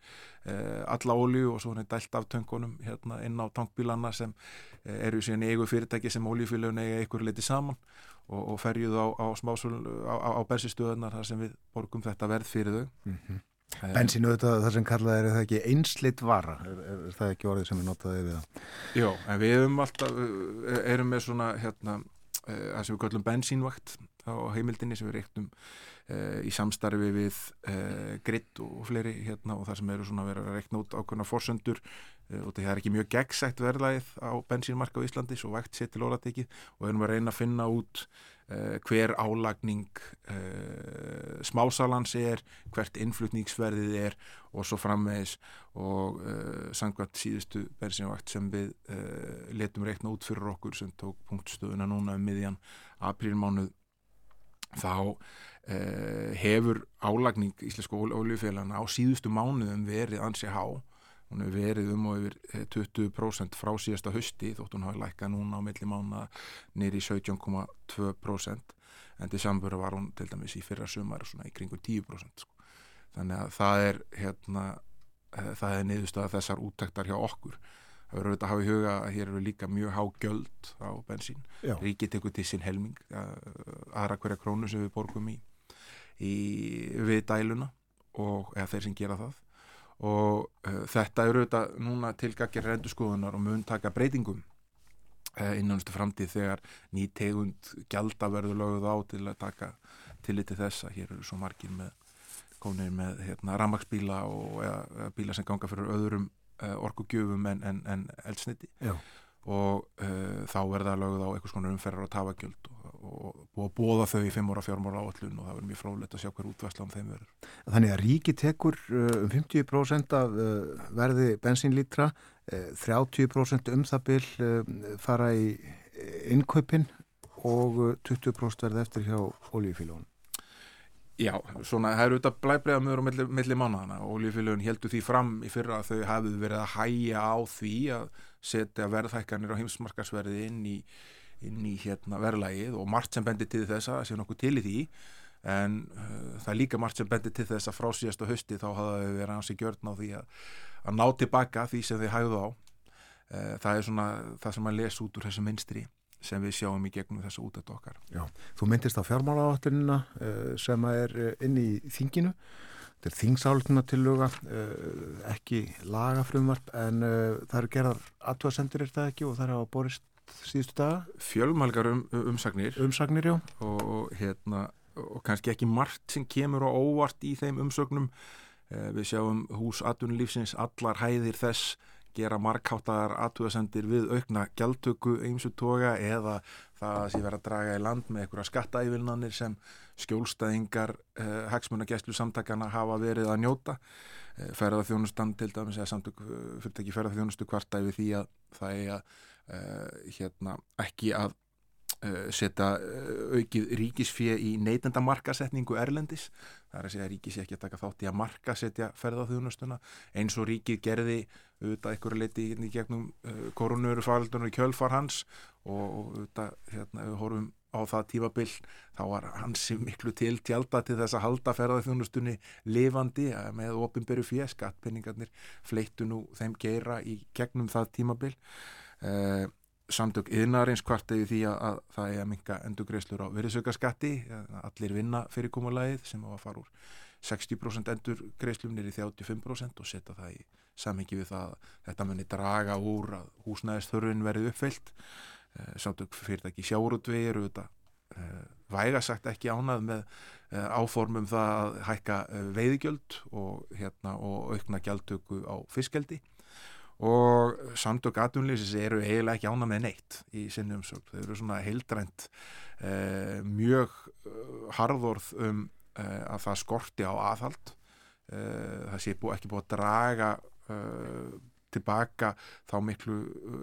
eh, alla olju og svo hann er dælt af töngunum hérna inn á tankbílana sem eh, eru síðan í eigu fyrirtæki sem oljufélagin eiga einhverju leiti saman og, og ferjuð á, á á, á, bensistöðunar þar sem við borgum þetta verð fyrir þau
Mm -hmm. Bensínu auðvitað það sem kallað er, það ekki einslitt vara, er, er, er það ekki orðið sem við notaði við það?
Jó, en við erum alltaf, erum með svona hérna, það sem við kallum bensínvakt á heimildinni sem við reiknum uh, í samstarfi við uh, gritt og fleiri hérna og það sem eru svona að vera að reikna út ákveðna forsöndur uh, og það er ekki mjög gegnsætt verðlægið á bensínmarka á Íslandi svo vægt sér til óratekið og erum að reyna að finna út hver álagning smásalans er hvert innflutningsverðið er og svo framvegis. Og sangvært síðustu bensinvakt sem við letum reikna út fyrir okkur sem tók punktstöðuna núna um miðjan aprílmánuð þá hefur álagning íslensku oljufélagana á síðustu mánuðum verið ansi há. Hún hefur verið um og yfir 20% frá síðasta hösti þótt hún hafi lækkað núna á milli mánu nýri 17,2% en til samböru var hún til dæmis í fyrra sumar svona í kringu 10% sko. þannig að það er hérna, það er niðurstaða þessar úttektar hjá okkur það verður auðvitað að hafa í huga að hér eru líka mjög há gjöld á bensín. Ríkið tekur til sín helming aðra hverja krónu sem við borgum í, í við dæluna og eða þeir sem gera það. Og uh, þetta eru auðvitað núna tilgakir reynduskoðunar og mun taka breytingum innanustu framtíð þegar ný tegund gjalda verður löguð á til að taka tillit til þess að hér eru svo margir með konir með hérna, rammaksbíla og eða, bíla sem ganga fyrir öðrum uh, orkugjöfum en, en, en eldsniti
Já.
og uh, þá verða löguð á einhvers konar umferðar og tafagjöld og, og, bóða þau í fimm ára fjármála áallun og það verður mjög frólægt að sjá hver útvæsla um þeim verður.
Þannig að ríki tekur uh, um 50% af verði bensínlítra, uh, 30% um það uh, fara í innkaupin og uh, 20% verði eftir hjá olíufílónum.
Já, svona það eru auðvitað blæbreiða mjög á milli, milli mánuðana og olíufélögin heldur því fram í fyrra að þau hafið verið að hæja á því að setja verðhækkanir á heimsmarkasverði inn í, inn í hérna verðlægið og margt sem bendir til þess að sé nokkuð til í því. En uh, það er líka margt sem bendir til þess að frá síðasta hausti þá hafa þau verið hansi gjörn á því að, að ná tilbaka því sem þau hægðu á. Uh, það er svona það sem að lesa út úr þessu minstri sem við sjáum í gegnum þessu útættu okkar.
Já, þú myndist á fjármálaáttunina uh, sem er inn í þinginu. Þetta er þingsálduna til löga, uh, ekki lagafrumvarp en það eru gerðar aðtúasendur er það ekki og það er á borist síðustu daga.
Fjölmalgar um, umsagnir.
Umsagnir, já.
Og, og, hérna, og kannski ekki margt sem kemur á óvart í þeim umsögnum. Við sjáum hús atvinnulífsins, allar hæðir þess gera markháttaðar aðtúasendir við aukna gjaldtöku eins og toga eða það að sé vera að draga í land með einhverja skattaævilnanir sem skjólstæðingar eh, hagsmunagæslu samtakana hafa verið að njóta. Eh, ferðarþjónustan til dæmis eða samtök fyrirtæki ferðarþjónustu kvarta yfir því að það er að eh, hérna, ekki að setja aukið ríkisfið í neytenda markasetningu Erlendis. Það er að segja að ríkis ekki að taka þátt í að markasetja ferðarþjónustuna eins og ríkið gerði auðvitað einhverju leiti í gegnum uh, koronöru faraldunum í kjölfar hans og, auðvitað hérna, við horfum á það tímabill þá var hans miklu til tjálta til þess að halda ferðarþjónustunni lifandi með ofinberu fyrir skattpenningarnir fleittu nú þeim geira í gegnum það tímabill uh, samtök yðnarins kvart eða því að, að það er að minka endurgreislur á virðsaukaskatti allir vinna fyrirkomulæðið sem á að fara úr 60% endurgreislum nýri 35% og setja það í samhengi við það að þetta muni draga úr að húsnæðisþörfin verði uppfyllt. Samtök fyrirtæki sjárutvegir væga sagt ekki ánað með áformum það að hækka veiðgjöld og, hérna, og aukna gjaldtöku á fiskeldi og samtök aðunlýsis eru eiginlega ekki ána með neitt í sinni umsögn. Þau eru svona heildrænt eh, mjög uh, harðorð um eh, að það skorti á aðhald. Eh, það sé bú, ekki búið að draga tilbaka þá miklu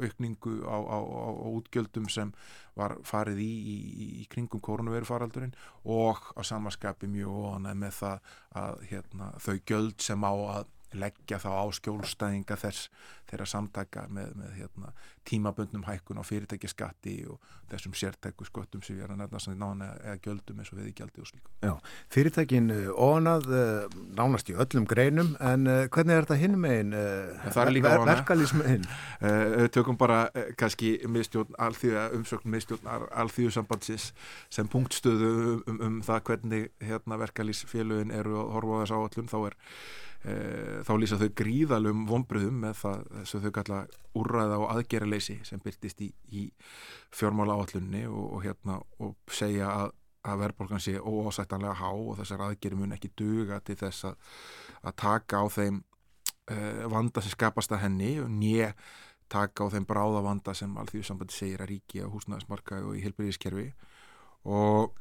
aukningu á, á, á, á útgjöldum sem var farið í í, í kringum koronavirufaraldurinn og á samanskapi mjög óanæg með það að hérna, þau gjöld sem á að leggja þá á skjólstæðinga þess þeirra samtaka með, með hérna, tímaböndnum hækkun á fyrirtækiskatti og þessum sértæku sköttum sem við erum að nefna nána eða gjöldum eins og við í gjaldi og slíkum.
Já, fyrirtækin ónað nánast í öllum greinum en uh, hvernig er þetta hinn megin uh, ver, verkalýsmegin?
Uh, tökum bara kannski miðstjórn alþjóða umsökn miðstjórn alþjóðsambandsins sem punktstöðu um, um, um það hvernig hérna, verkalýsfélögin eru að horfa á þess áallum þá er þá lýsa þau gríðalum vonbröðum með það þess að þau kalla úrræða og aðgerraleysi sem byrtist í, í fjármála áallunni og, og, hérna, og segja að, að verðbólgan sé óásættanlega há og þessar aðgerri mun ekki duga til þess að, að taka á þeim uh, vanda sem skapast að henni og nýja taka á þeim bráða vanda sem alþjóðsambandi segir að ríki á húsnæðismarka og í helbriðiskerfi og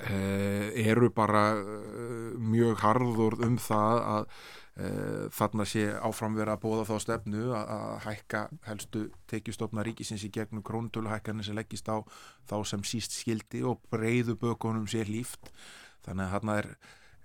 eru bara uh, mjög harður um það að uh, þarna sé áframverða að bóða þá stefnu að hækka helstu tekjustofna ríkisins í gegnum krónutöluhækkanir sem leggist á þá sem síst skildi og breyðu bökunum sér líft þannig að þarna er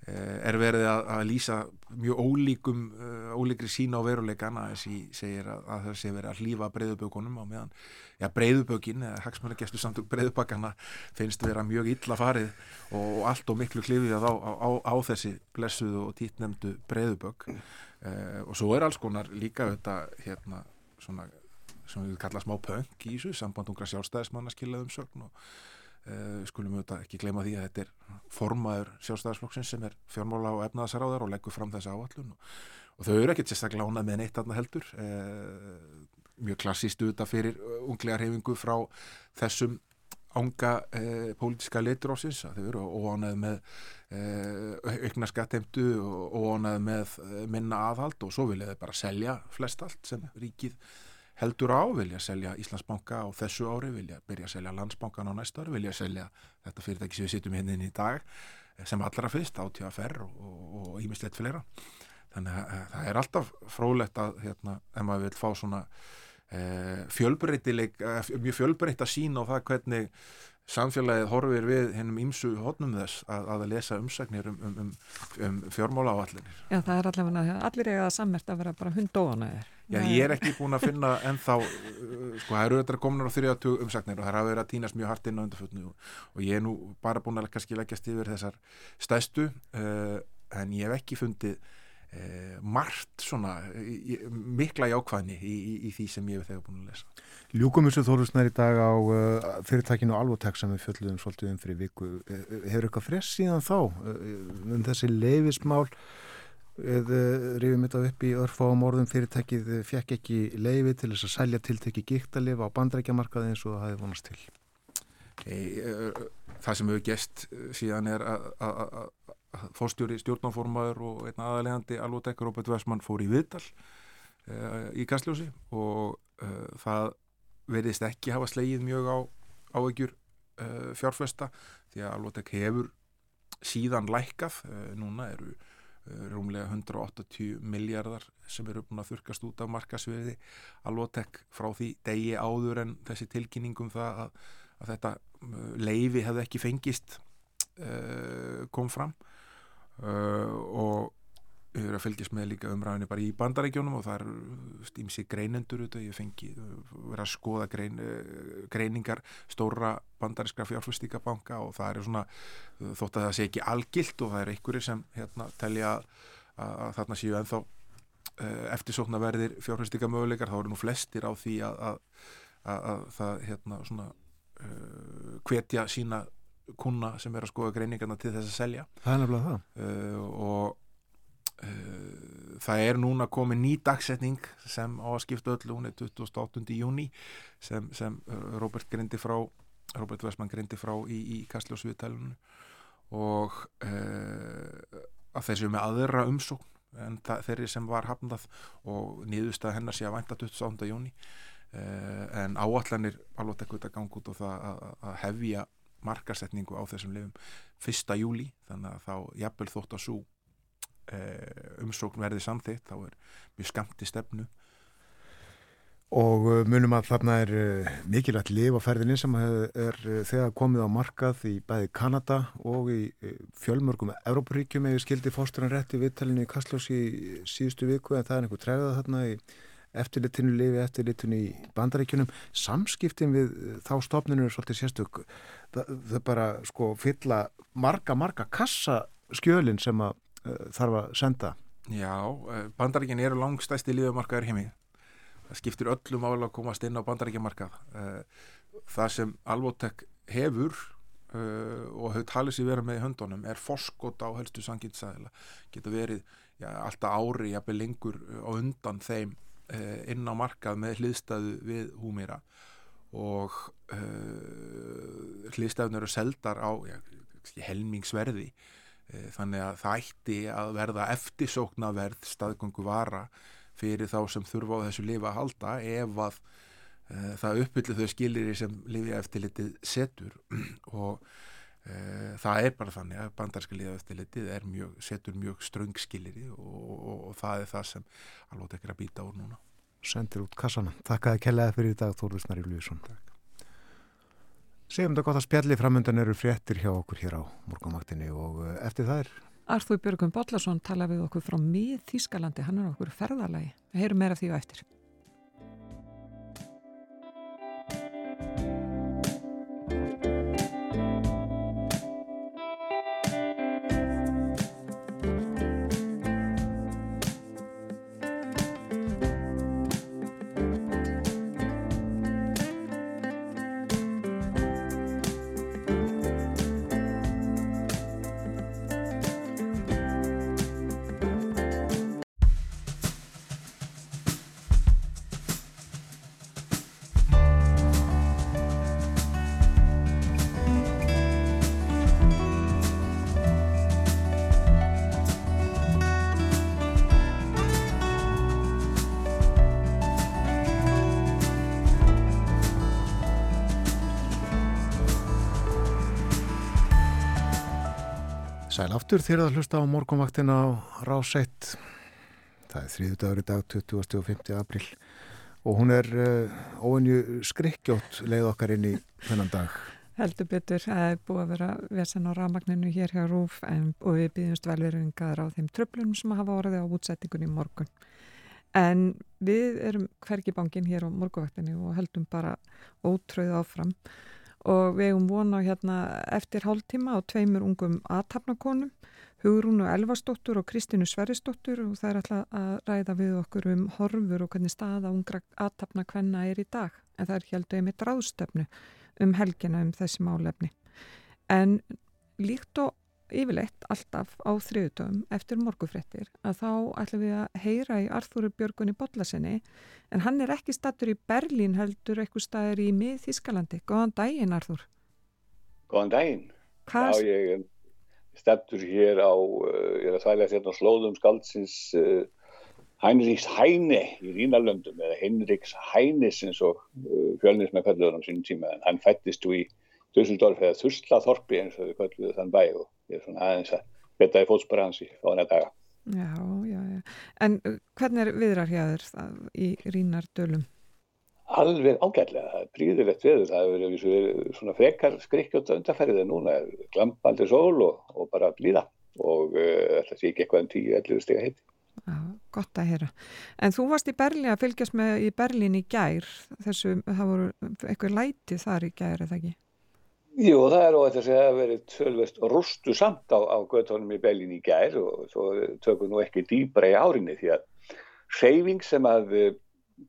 er verið að, að lýsa mjög ólíkum uh, ólíkri sína á veruleikana þessi segir að, að það sé verið að hlýfa breyðubökunum á meðan ja, breyðubökin eða hagsmælegestu samtök breyðubakana finnst vera mjög illa farið og allt og miklu klifið á, á, á þessi blessuðu og títnemdu breyðubök uh, og svo er alls konar líka þetta hérna svona sem við kalla smá punk í þessu sambandungra sjálfstæðismanna skilaðum sögn og skulum við þetta ekki gleyma því að þetta er formaður sjálfstæðarsflokksins sem er fjármála og efnaðasaráðar og leggur fram þessu áallun og, þau eru ekkert sérstaklega ánað með neitt aðna heldur. Uh, mjög klassíst auðvitað fyrir unglega reyfingu frá þessum ánga eh, pólitiska leiturósins að þau eru óánæði með eh, aukna skatteimtu og óánæði með eh, minna aðhald og svo vilja þau bara selja flest allt sem ríkið heldur á, vilja selja Íslandsbanka á þessu ári, vilja byrja að selja landsbankan á næsta ári, vilja selja þetta fyrirtæki sem við sittum hérna inn í dag sem allra fyrst, átíðaferr og ímislegt fleira. Þannig að það er alltaf frólægt að hérna, ef maður vil fá svona eh, fjölbreytileg eh, mjög fjölbreytt að sína á það hvernig samfélagið horfir við hennum ímsu hodnum þess að, að lesa umsagnir um, um, um, um fjármála áallinir.
Já, það er allavega allir eiga sammert að vera bara hundóanæðir.
Já, ég er ekki búin að finna ennþá, sko, það eru þetta komin á þrjátu umsagnir og það hafa verið að týnast mjög hart inn á undarfötnu og, og ég er nú bara búin að kannski leggjast yfir þessar stæstu uh, en ég hef ekki fundið uh, margt svona mikla jákvæðni í, í, í því sem ég hef þegar búin að lesa.
Ljúkum þessu þórusnar í dag á uh, fyrirtækinu Alvotek sem við fjöldum svolítið um fyrir viku. Hefur eitthvað fress síðan þá um þessi leifismál eða rifum þetta upp í örfáum orðum fyrirtækið fekk ekki leifi til þess að selja tiltekki gíktalif á bandrækjamarkaði eins og það hefði vonast til?
Hey, það sem hefur gest síðan er að fórstjóri stjórnánformaður og einn aðalegandi Alvotek Robert Westman fór í viðtal uh, í Kastljósi og uh, það verðist ekki hafa slegið mjög á ávegjur uh, fjárfesta því að Alvotek hefur síðan lækkað, núna eru rúmlega 180 miljardar sem eru búin að þurkast út af markasviði Alvotek frá því degi áður en þessi tilkynningum það að, að þetta leifi hefði ekki fengist kom fram og við erum að fylgjast með líka umræðinni bara í bandarækjónum og það er stímsi greinendur auðvitað, ég fengi verið að skoða grein, greiningar stóra bandarískra fjárfustíkabanka og það er svona þótt að það sé ekki algilt og það er einhverju sem hérna telja að, að þarna séu enþá eftirsókna verðir fjárfustíka möguleikar, þá eru nú flestir á því að, að, að það hérna svona uh, hvetja sína kuna sem er að skoða greiningarna til þess að selja
Það er nefnilega það
uh, og Uh, það er núna komið ný dagsetning sem á að skipta öllu hún er 28. júni sem, sem Robert grindi frá Robert Westman grindi frá í, í Kastljósviðtælunum og uh, að þessu með aðra umsókn en þeirri sem var hafnað og niðurstað hennar sé að vænta 28. júni en áallanir alveg ekkert að ganga út og það að, að hefja markarsetningu á þessum lifum 1. júli þannig að þá jafnvel þótt að svo umsókn verði samþitt þá er mjög skamt í stefnu
og munum að þarna er mikilvægt liv á ferðinni sem er þegar komið á markað í bæði Kanada og í fjölmörgum Európaríkjum eða skildi fórsturinn rétti viðtalinni í Kastlós í síðustu viku en það er einhver tregða þarna í eftirlitinu lifi, eftirlitinu í bandaríkjunum. Samskiptin við þá stofninu er svolítið sérstök. Það, það bara sko fylla marga marga kassa skjölin sem að þarf að senda.
Já, bandaríkin eru langstæsti lífumarkaður heimi. Það skiptir öllum álega að komast inn á bandaríkjamarkað. Það sem Alvotek hefur og hefur talið sér vera með í höndunum er forskot á helstu sanginsæðila geta verið já, alltaf ári jafnveg lengur á undan þeim inn á markað með hliðstæðu við húmýra og uh, hliðstæðun eru seldar á já, helmingsverði þannig að það ætti að verða eftirsóknaverð staðgöngu vara fyrir þá sem þurfa á þessu lifa að halda ef að uh, það uppbyllir þau skilir sem lifi eftirlitið setur. Og það er bara þannig að eftirlitið er mjög, setur mjög ströng skilir og, og, og það er það sem alveg ekki að býta úr núna
Sendir út kassana. Takk að kellaði fyrir í dag Þórður Snari Lúðsson Segjum þetta gott að spjalli framöndan eru fréttir hjá okkur hér á morgunvaktinni og eftir það er
Arþúi Björgum Bollarsson tala við okkur frá mið Þískalandi, hann er okkur ferðalagi. Við heyrum meira því á eftir.
Sæl aftur þér að hlusta á morgunvaktin á Ráseitt. Það er þrýðu dagur í dag, 20. og 50. april og hún er uh, óinju skrikkjótt leið okkar inn í þennan dag.
Heldur betur, það er búið að vera vesen á ramagninu hér hjá Rúf en, og við býðumst velverðingar á þeim tröflunum sem hafa orðið á útsettingunni í morgun. En við erum hvergi bangin hér á morgunvaktinu og heldum bara ótröð áfram og við hefum vona hérna eftir hálftíma á tveimur ungum aðtapnakonum, Hugrúnu Elvarsdóttur og Kristínu Sverrisdóttur og það er alltaf að ræða við okkur um horfur og hvernig staða ungra aðtapna hvenna er í dag. En það er heldur einmitt ráðstöfnu um helgina um þessi málefni. En líkt og yfirleitt alltaf á þriðutöfum eftir morgufrettir að þá ætlum við að heyra í Arþúru Björgunni Bodlasinni en hann er ekki stattur í Berlín heldur eitthvað staður í mið Þískalandi. Góðan daginn Arþúr.
Góðan daginn.
Hvað?
Já, ég er stattur hér á, uh, ég er að þvægla hérna á slóðum skaldsins uh, Heinrichs Heine í Rínalöndum eða Heinrichs Heinis eins og uh, fjölnins með kalluður á sínum tíma en hann fættist þú í Dusseldorf eða Þurslaþorpi eins og við kalluðu þann bæ og ég er svona aðeins að betta í fótspara hans í fána daga.
Já, já, já. En uh, hvernig er viðrar það, í Rínardölum?
Alveg er príðilegt veður, það hefur verið, svona frekar skrikkjóta undarfærið en núna er glampaldi sól og, og bara blíða og uh, þetta sé ekki eitthvað en 10-11 stiga heiti.
Já, gott að heyra. En þú varst í Berlín að fylgjast með í Berlín í gær, þessu, það voru eitthvað lætið þar í gær, eða ekki?
Jú, það er óætt að segja að verið tölvest rústu samt á, á göttunum í Berlín í gær og svo tökum nú ekki dýbra í árinni því að hreyfing sem að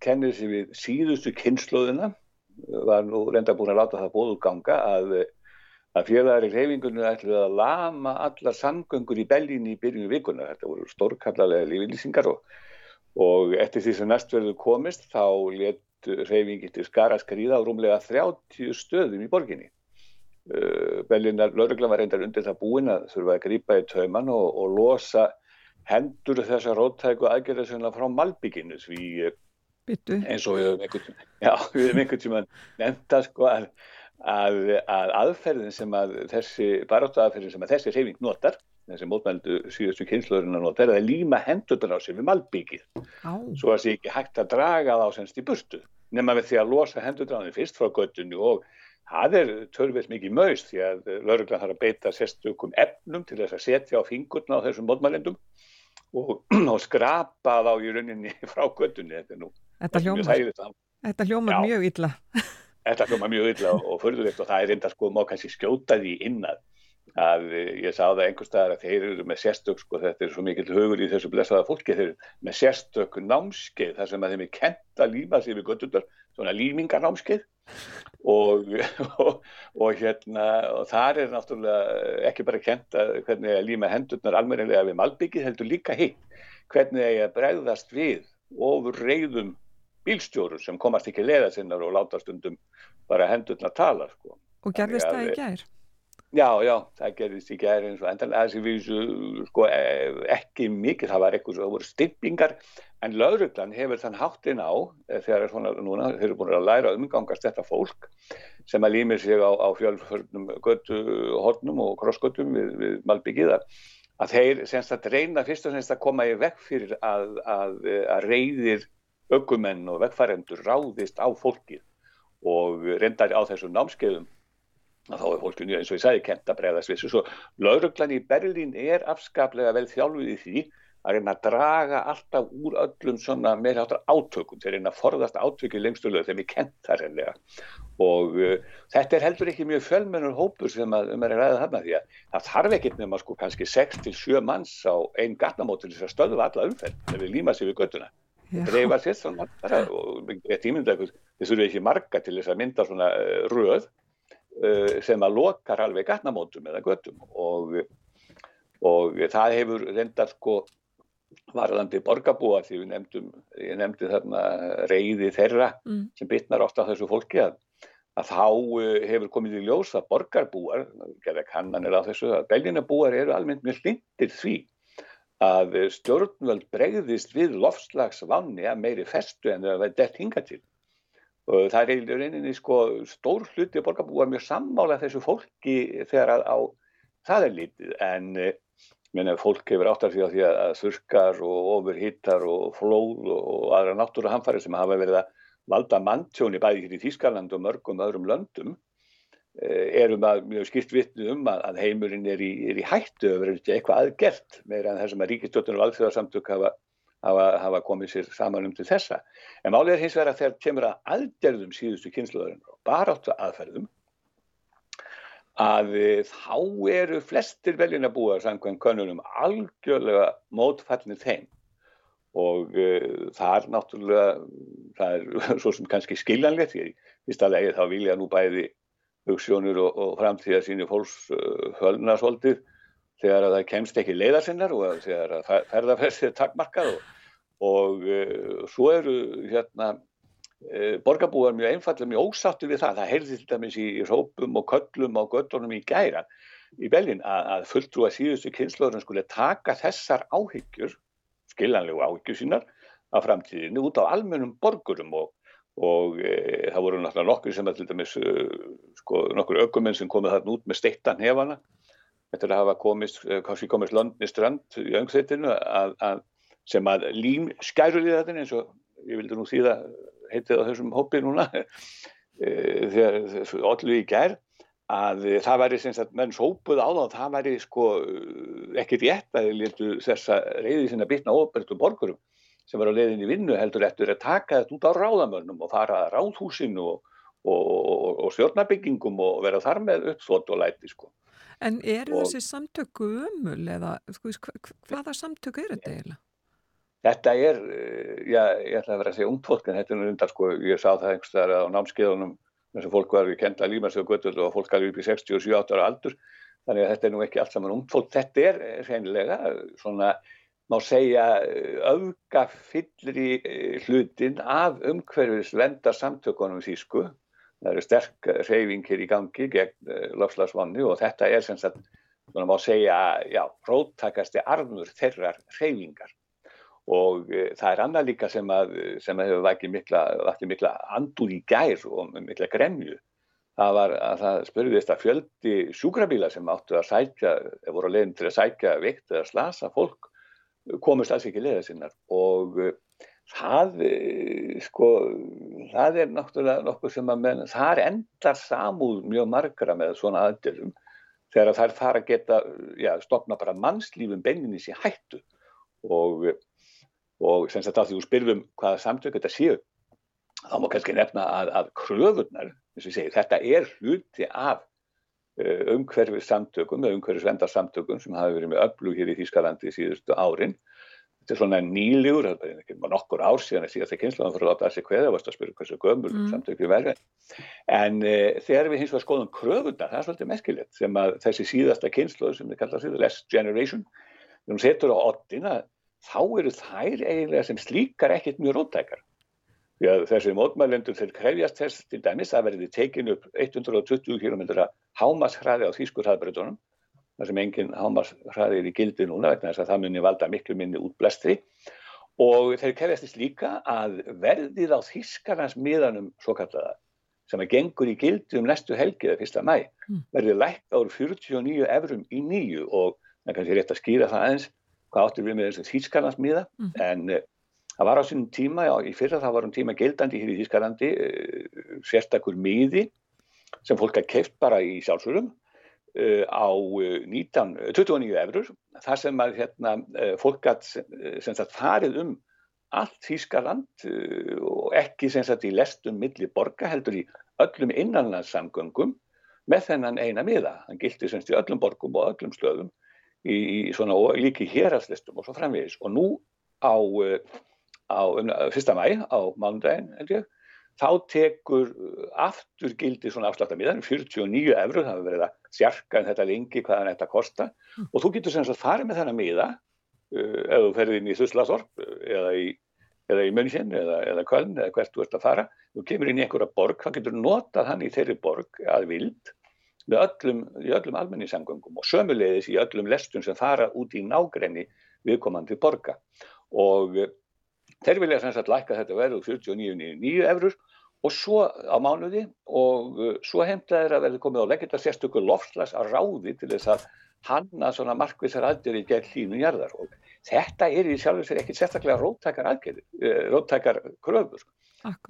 kennir sér við síðustu kynnslóðina var nú reynda búin að láta það bóðu ganga að, að félagari hreyfingunni ætluði að lama allar samgöngur í Berlín í byrjunum vikuna. Þetta voru stórkallarlega lífylýsingar og, og eftir því sem næstverðu komist þá let hreyfingi til skara skrýða á rúmlega 30 stöðum í borginni. Berlínar lauruglan var reyndar undir það búin að þurfa að grípa í tauman og, og losa hendur þessa róttæku aðgerðasögna frá Malbygginu því
Bittu.
eins og við höfum einhvern, við tíma nefnda sko að, að, að aðferðin sem að þessi baráttu aðferðin sem að þessi reyfing notar þessi mótmældu síðustu kynnslóðurinn að nota er að líma hendurnar á sig við Malbyggið svo að það sé ekki hægt að draga þá semst í burtu nema með því að losa hendurnar á því fyrst frá göttunni og Það er törfið mikið maus því að lauruglan þarf að beita sérstökum efnum til þess að setja á fingurna á þessum mótmælendum og, og skrapa þá í rauninni frá göttunni. Þetta, nú,
þetta hljómar, þetta hljómar mjög illa.
Þetta hljómar mjög illa og, og förðulegt og það er enda sko má kannski skjóta því innað að ég sá það einhver staðar að þeir eru með sérstök sko þetta er svo mikill hugur í þessu blessaða fólki þeir eru með sérstök námskeið þar sem að þeim er kent að líma sig við göttundar svona límingarnámskeið og, og, og hérna og þar er náttúrulega ekki bara kent að hvernig að líma hendurnar almennilega við malbyggið heldur líka hitt hvernig að bregðast við ofur reyðum bílstjóru sem komast ekki leða sinnar og láta stundum bara hendurnar tala sko.
Og gerðist það í gær?
Já, já, það gerðist í gær eins og endan þessi vísu sko, ekki mikið, það var eitthvað svo, það voru stippingar en lauruglan hefur þann háttin á þegar svona núna, þeir eru búin að læra umgangast þetta fólk sem að límir sig á, á fjölförnum göttuhornum og krossgöttum við, við Malbyggiða að þeir semst að reyna fyrst og semst að koma í vekk fyrir að, að, að reyðir ökumenn og vekkfærendur ráðist á fólkið og reyndar á þessum námskeiðum. að þá er fólkinu eins og ég sagði kent að bregðast við þessu. Svo lauruglan í Berlín er afskaplega vel þjálfuð í því að reyna að draga alltaf úr öllum svona meðháttar átökum. Þeir reyna að forðast átöki lengstöluð þegar við kent það reynlega og uh, þetta er heldur ekki mjög fjölmennur hópur sem að, um að ræða þarna því að það þarf ekkert nema sko kannski 6-7 manns á einn gatnamót til þess að stöðva alla umferð þegar við líma sér við göttuna dreifa sér svona bara, og tímynda, þess að ekki marga til þess að mynda svona uh, röð sem að lokar alveg gatnamótum eða göttum og, og það hefur reyndar sko varðandi borgarbúa því við nefndum, ég nefndi þarna reyði þeirra mm. sem bitnar ofta þessu fólki að, að þá hefur komið í ljós að borgarbúar, gerða kannanir á þessu, að belginabúar eru almennt mjög hlindir því að stjórnvöld bregðist við lofslagsvanni að meiri festu en það verði dett hinga til það er eiginlega reyninni sko stór hluti borgarbúa mjög sammála þessu fólki þegar að á það er lítið en eh, menn ef fólk hefur áttar því því að þurkar og ofurhittar og flóð og aðra náttúru hamfari sem hafa verið að valda manntjóni bæði hér í Þýskaland og mörgum öðrum löndum erum að mjög skipt vitni um að, að heimurinn er í, er í hættu öfur eitthvað aðgert meira en þessum að ríkistjóttunum og alþjóðarsamtök hafa, hafa, hafa komið sér saman um til þessa. En málið er hins vegar að þegar kemur að aðgerðum síðustu kynsluðurinn og baráttu aðferðum að þá eru flestir veljunabúar samkvæm konunum algjörlega mótfallnir þeim og uh, það er náttúrulega, það er svo sem kannski skiljanlegt, því fyrst að leiði þá vilja nú bæði hugssjónur og, og framtíða síni fólks uh, hölna svolítið þegar að það kemst ekki leiðarsinnar og þegar að ferðarferðið er takkmarkað og, og uh, svo eru hérna uh, borgarbúar mjög einfallega mjög ósáttu við það. Það heyrði til dæmis í, rópum og köllum og göttunum í gæra í Belgin að, að fulltrúa síðustu kynnslóðurinn skulle taka þessar áhyggjur, skiljanlegu áhyggjur sínar af framtíðinu út á almennum borgurum og og e, það voru náttúrulega nokkur sem að til dæmis e, sko, nokkur ökumenn sem komið þarna út með steittan hefana eftir að hafa komist, e, kannski komist Londni strand í að sem að lím skæruliðatin eins og ég vildi nú þýða heitið á þessum hópi núna e, þegar allir í gær að það væri sem sagt menn sópuð á það það væri sko ekki rétt að þessa reyði sinna bitna ofbertum borgurum sem var á leiðin í vinnu heldur eftir að taka þetta út á ráðamönnum og fara að ráðhúsinu og, og, og, og stjórnabyggingum og vera þar með uppsvot og læti sko.
En eru þessi samtöku umul eða sko, hvaða samtöku er þetta eiginlega?
Þetta er, já, ég ætla að vera að segja ungt fólk en þetta er undar sko, ég sá það einhverstaðar á námskeiðunum þess að fólk var við kenda líma sig á göttul og fólk alveg upp í 67 ára aldur þannig að þetta er nú ekki allt saman ungt fólk, þetta er reynilega svona má segja öfgafyllri hlutin af umhverfis vendar samtökunum þýsku. Það eru sterk reyfing hér í gangi gegn lofslagsvanni og þetta er sem sagt, svona má segja, já, róttakasti arfnur þeirrar reyfingar. Og e, það er annað líka sem að, sem að hefur vakið mikla, mikla andur í gær og mikla gremju. Það var að það spurðist að fjöldi sjúkrabíla sem áttu að sækja, voru að leiðin til að sækja veikt eða slasa fólk komust alls ekki leiða sinnar og það, sko, það er náttúrulega nokkuð sem að menn, það endar samúð mjög margra með svona aðdörum þegar þær fara að geta, já, stopna bara mannslífum beininni sér hættu og, og sem sagt að því þú spyrfum hvaða samtök þetta séu, þá má kannski nefna að, að ég segi, þetta er hluti af umhverfis samtökum eða umhverfis vendarsamtökum sem hafi verið með öllu hér í Þýskalandi síðustu árin. Þetta er svona nýljúr, það er ekki nokkur ár síðan að síðast að kynsluðan fyrir að láta þessi kveða, varst að spyrja hversu gömul mm. samtökju verður. En e, þegar við hins vegar skoðum kröfundar, það er svolítið meskilegt sem að þessi síðasta kynsluð sem við kalla síðan less generation, þegar hún setur á oddina, þá eru þær eiginlega sem slíkar ekkit mjög róttækar. Því að þessi mótmælendur þeir krefjast þess til dæmis að verði tekin upp 120 km hámasshraði á þýskur hraðbreytunum, þar sem engin hámasshraði er í gildi núna vegna þess að það muni valda miklu minni útblæstri og þeir krefjast þess líka að verðið á þýskarnas miðanum svo kallaða sem að gengur í gildi um næstu helgiða fyrsta mæ mm. verði lækt ár 49 eurum í nýju og það er kannski rétt að skýra það eins hvað áttur við með þessu þýskarnas miða mm. en Það var á sínum tíma, já, í fyrra það var um tíma gildandi hér í Þískarlandi uh, sérstakur miði sem fólk hafði keift bara í sjálfsögum uh, á 19, 29 eurur. Það sem að hérna, fólk hafði farið um allt Þískarland og ekki sagt í lestum milli borga heldur í öllum innanlandssamgöngum með þennan eina miða. Hann gildi semst í öllum borgum og öllum stöðum í, í svona, líki hérastlistum og svo framvegis. Og nú á á um, fyrsta mæ á mánudaginn held ég þá tekur aftur gildi svona afsláttamíðan 49 eurur, það hefur verið að sjarka en þetta lengi hvað hann ætti að kosta. Mm. og þú getur sem sagt farið með þennan miða uh, ef þú ferðir inn í Þuslasorp eða í, eða í München eða, eða Köln eða hvert þú ert að fara. Þú kemur inn í einhverja borg, þá getur notað hann í þeirri borg að vild með öllum, öllum almenningssamgöngum og sömulegis í öllum lestum sem fara út í nágrenni viðkomandi borga. Og Þeir vilja sem sagt lækka þetta verð úr 49,9 eurur og svo á mánuði og uh, svo heimta þeir að verði komið á leggjita sérstökur lofslags að ráði til þess að hanna svona markvissar aðgerði gegn hlínu jarðar. Og þetta er í sjálfur sér ekkit sérstaklega róttækar aðgerði, róttækar kröfur.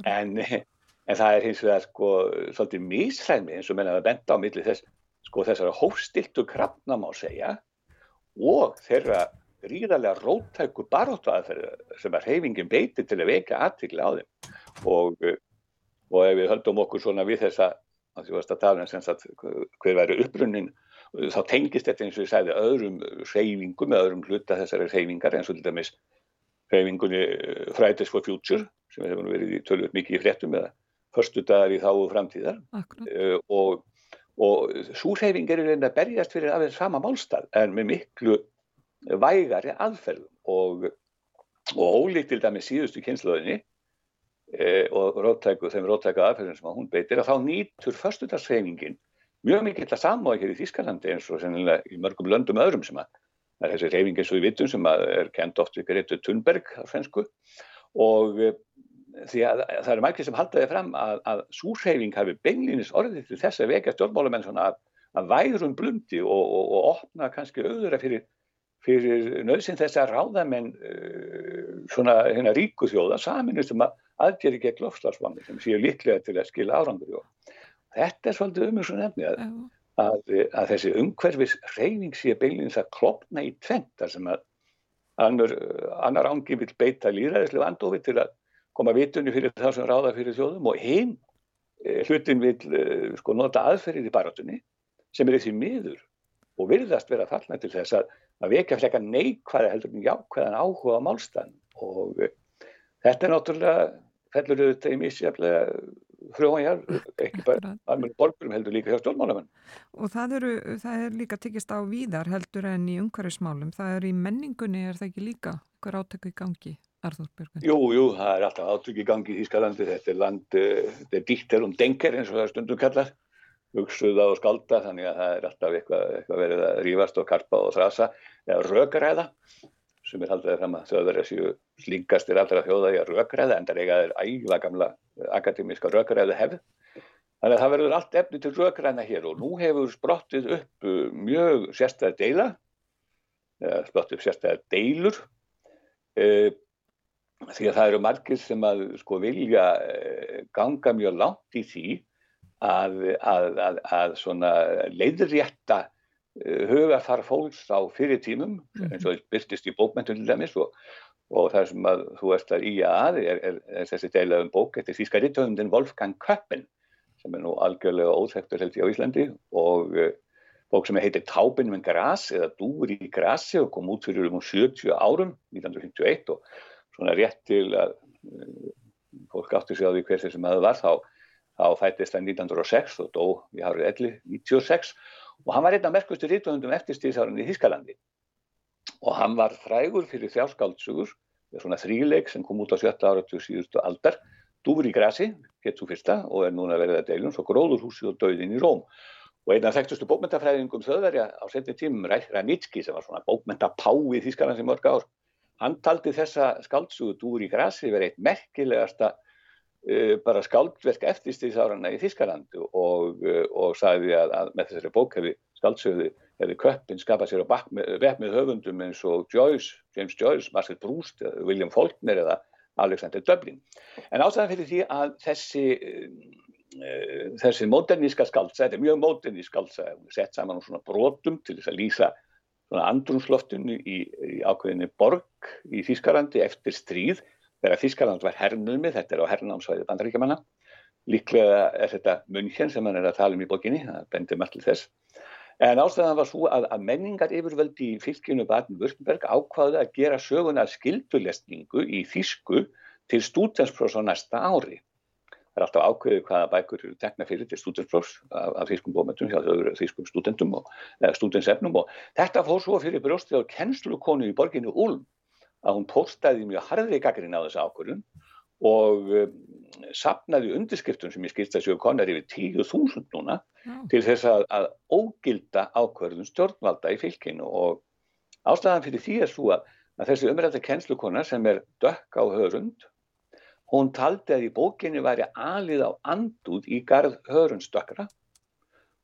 En, en það er hins vegar sko svolítið mísræmi eins og menna að benda á milli þess sko þessara hófstiltu krafna má segja og þeirra gríðarlega róttæku baróttu aðferð sem að reyfingin beiti til að veika aðtikli á þeim. Og, og ef við höldum okkur svona við þessa að því varst að tala um sem sagt hver væri upprunnin þá tengist þetta eins og ég sagði öðrum reyfingum eða öðrum hluta þessari reyfingar eins og til dæmis reyfingunni Fridays for Future sem hefur verið í tölvöld mikið í fréttum eða förstu dagar í þáu framtíðar. Uh, og, og svo reyfing er að berjast fyrir aðeins sama málstað en með miklu vægari aðferðum og, og ólíkt til dæmi síðustu kynnslóðinni e, og róttæku, þeim róttæku aðferðum sem hún beitir að þá nýtur förstudagsreifingin mjög mikill að samáða hér í Þískalandi eins og sennilega í mörgum löndum öðrum sem að það er þessi reifing eins og við vitum sem að er kent oft við Gretu Thunberg á svensku og e, því að það eru margir sem haldaði fram að, að súrreifing hafi beinlýnis orðið til þess að vekja stjórnmálumenn svona að, að værum blundi og, og, og opna kannski auðura fyrir fyrir nöðsinn þess að ráðamenn uh, svona hérna ríku þjóða saminust um að aðgeri gegn lofslagsvanni sem séu líklega til að skila árangur og þetta er svolítið um þessu nefni að, að, að þessi umhverfis reyning sé beilins að klopna í tventa sem að annar, annar ángi vil beita líðræðislu andofi til að koma vitunni fyrir það sem ráða fyrir þjóðum og hinn eh, hlutin vil eh, sko nota aðferðir í barátunni sem er þessi miður og virðast vera fallna til þess að að vekja frekar neikvæða heldur en jákvæðan áhuga á málstæðan og uh, þetta er náttúrulega fellur auðvitað í misjaflega frjóðanjar, ekki bara almenna borgurum heldur líka hjá stjórnmálamenn.
Og það, eru, það er líka tekist á víðar heldur en í umhverfismálum, það er í menningunni, er það ekki líka? Hver átöku í gangi, Arður Björgvin?
Jú, jú, það er alltaf átöku í gangi í Þískalandi, þetta er land, uh, þetta er dýttir um dengar eins og það stundum kallar hugsuða og skálda þannig að það er alltaf eitthvað, eitthvað verið að rífast og karpa og þrasa eða rökræða sem er haldið fram að þjóðverðar séu slingastir allra þjóða í að rökræða en það er eigaðir ægla gamla akademíska rökræðu hefð þannig að það verður allt efni til rökræna hér og nú hefur sprottið upp mjög sérstæða deila sprottið upp sérstæða deilur e, því að það eru margir sem að sko vilja ganga mjög langt í því að, að, að, að leiðrétta uh, hugafar fólks á fyrir tímum eins og byrstist í bókmentum til dæmis og, og það sem að þú ert að í að er, er, er þessi deila um bók eftir þýska rittöfundin Wolfgang Köppen sem er nú algjörlega óþektur held ég á Íslandi og uh, bók sem heitir Taubin með græs eða Dúr í græsi og kom út fyrir um 70 árum 1951 og svona rétt til að uh, fólk átti sig á því hver þessi maður var þá þá fættist hann 1906 og dó í árið 1196 og hann var einn af merkustu rítuðundum eftirstíðsárunni í Þískalandi og hann var frægur fyrir þjárskáltsugur svona þríleik sem kom út á sjötta áratu síðustu aldar. Dúr í grasi, gett svo fyrsta og er núna verið að deilum svo gróðurhúsi og döðin í Róm. Og einn af þekktustu bókmentafræðingum þauðverja á setni tímum Ranitski sem var svona bókmentapá í Þískalandi mörg ár hann taldi þessa skáltsugu Dúr í grasi verið eitt merkilegasta bara skáldverk eftirstíðsárarna í Þískaland og, uh, og sagði að, að með þessari bók hefði skáldsögði hefði köppin skapað sér á vefn með höfundum eins og Joyce, James Joyce, Marcel Proust, William Faulkner eða Alexander Dublin. En ástæðan fyrir því að þessi, uh, þessi moderníska skáldsa, þetta er mjög modernísk skáldsa, sett saman á svona brotum til þess að lýsa svona andrumsloftinu í, í ákveðinni borg í Þískalandi eftir stríð þegar Þískaland var hernumið, þetta er á hernámsvæði bandaríkjamanna. Líklega er þetta München sem hann er að tala um í bókinni, það bendir margt til þess. En ástæðan var svo að, að menningar yfirvöldi í fylgjunu Baden-Württemberg ákvaði að gera söguna skildulestningu í Þísku til stúdensprófs á næsta ári. Það er alltaf ákveðið hvaða bækur eru tekna fyrir til stúdensprófs af, af þýskum bómetum hjá þau stúdendum og stúdensefnum og þetta fór svo fyrir brjóstið á kennslukonu í borginu Ulm að hún postaði mjög harðri gaggrinn á þessu ákvörðun og um, sapnaði undirskriftum sem ég skilst að séu konar yfir 10.000 núna Já. til þess að, að ógilda ákvörðun stjórnvalda í fylkinu og ástæðan fyrir því er svo að, að þessi umræðar kennslukona sem er dökk á hörund hún taldi að í bókinni væri alið á andúð í garð hörundstökkra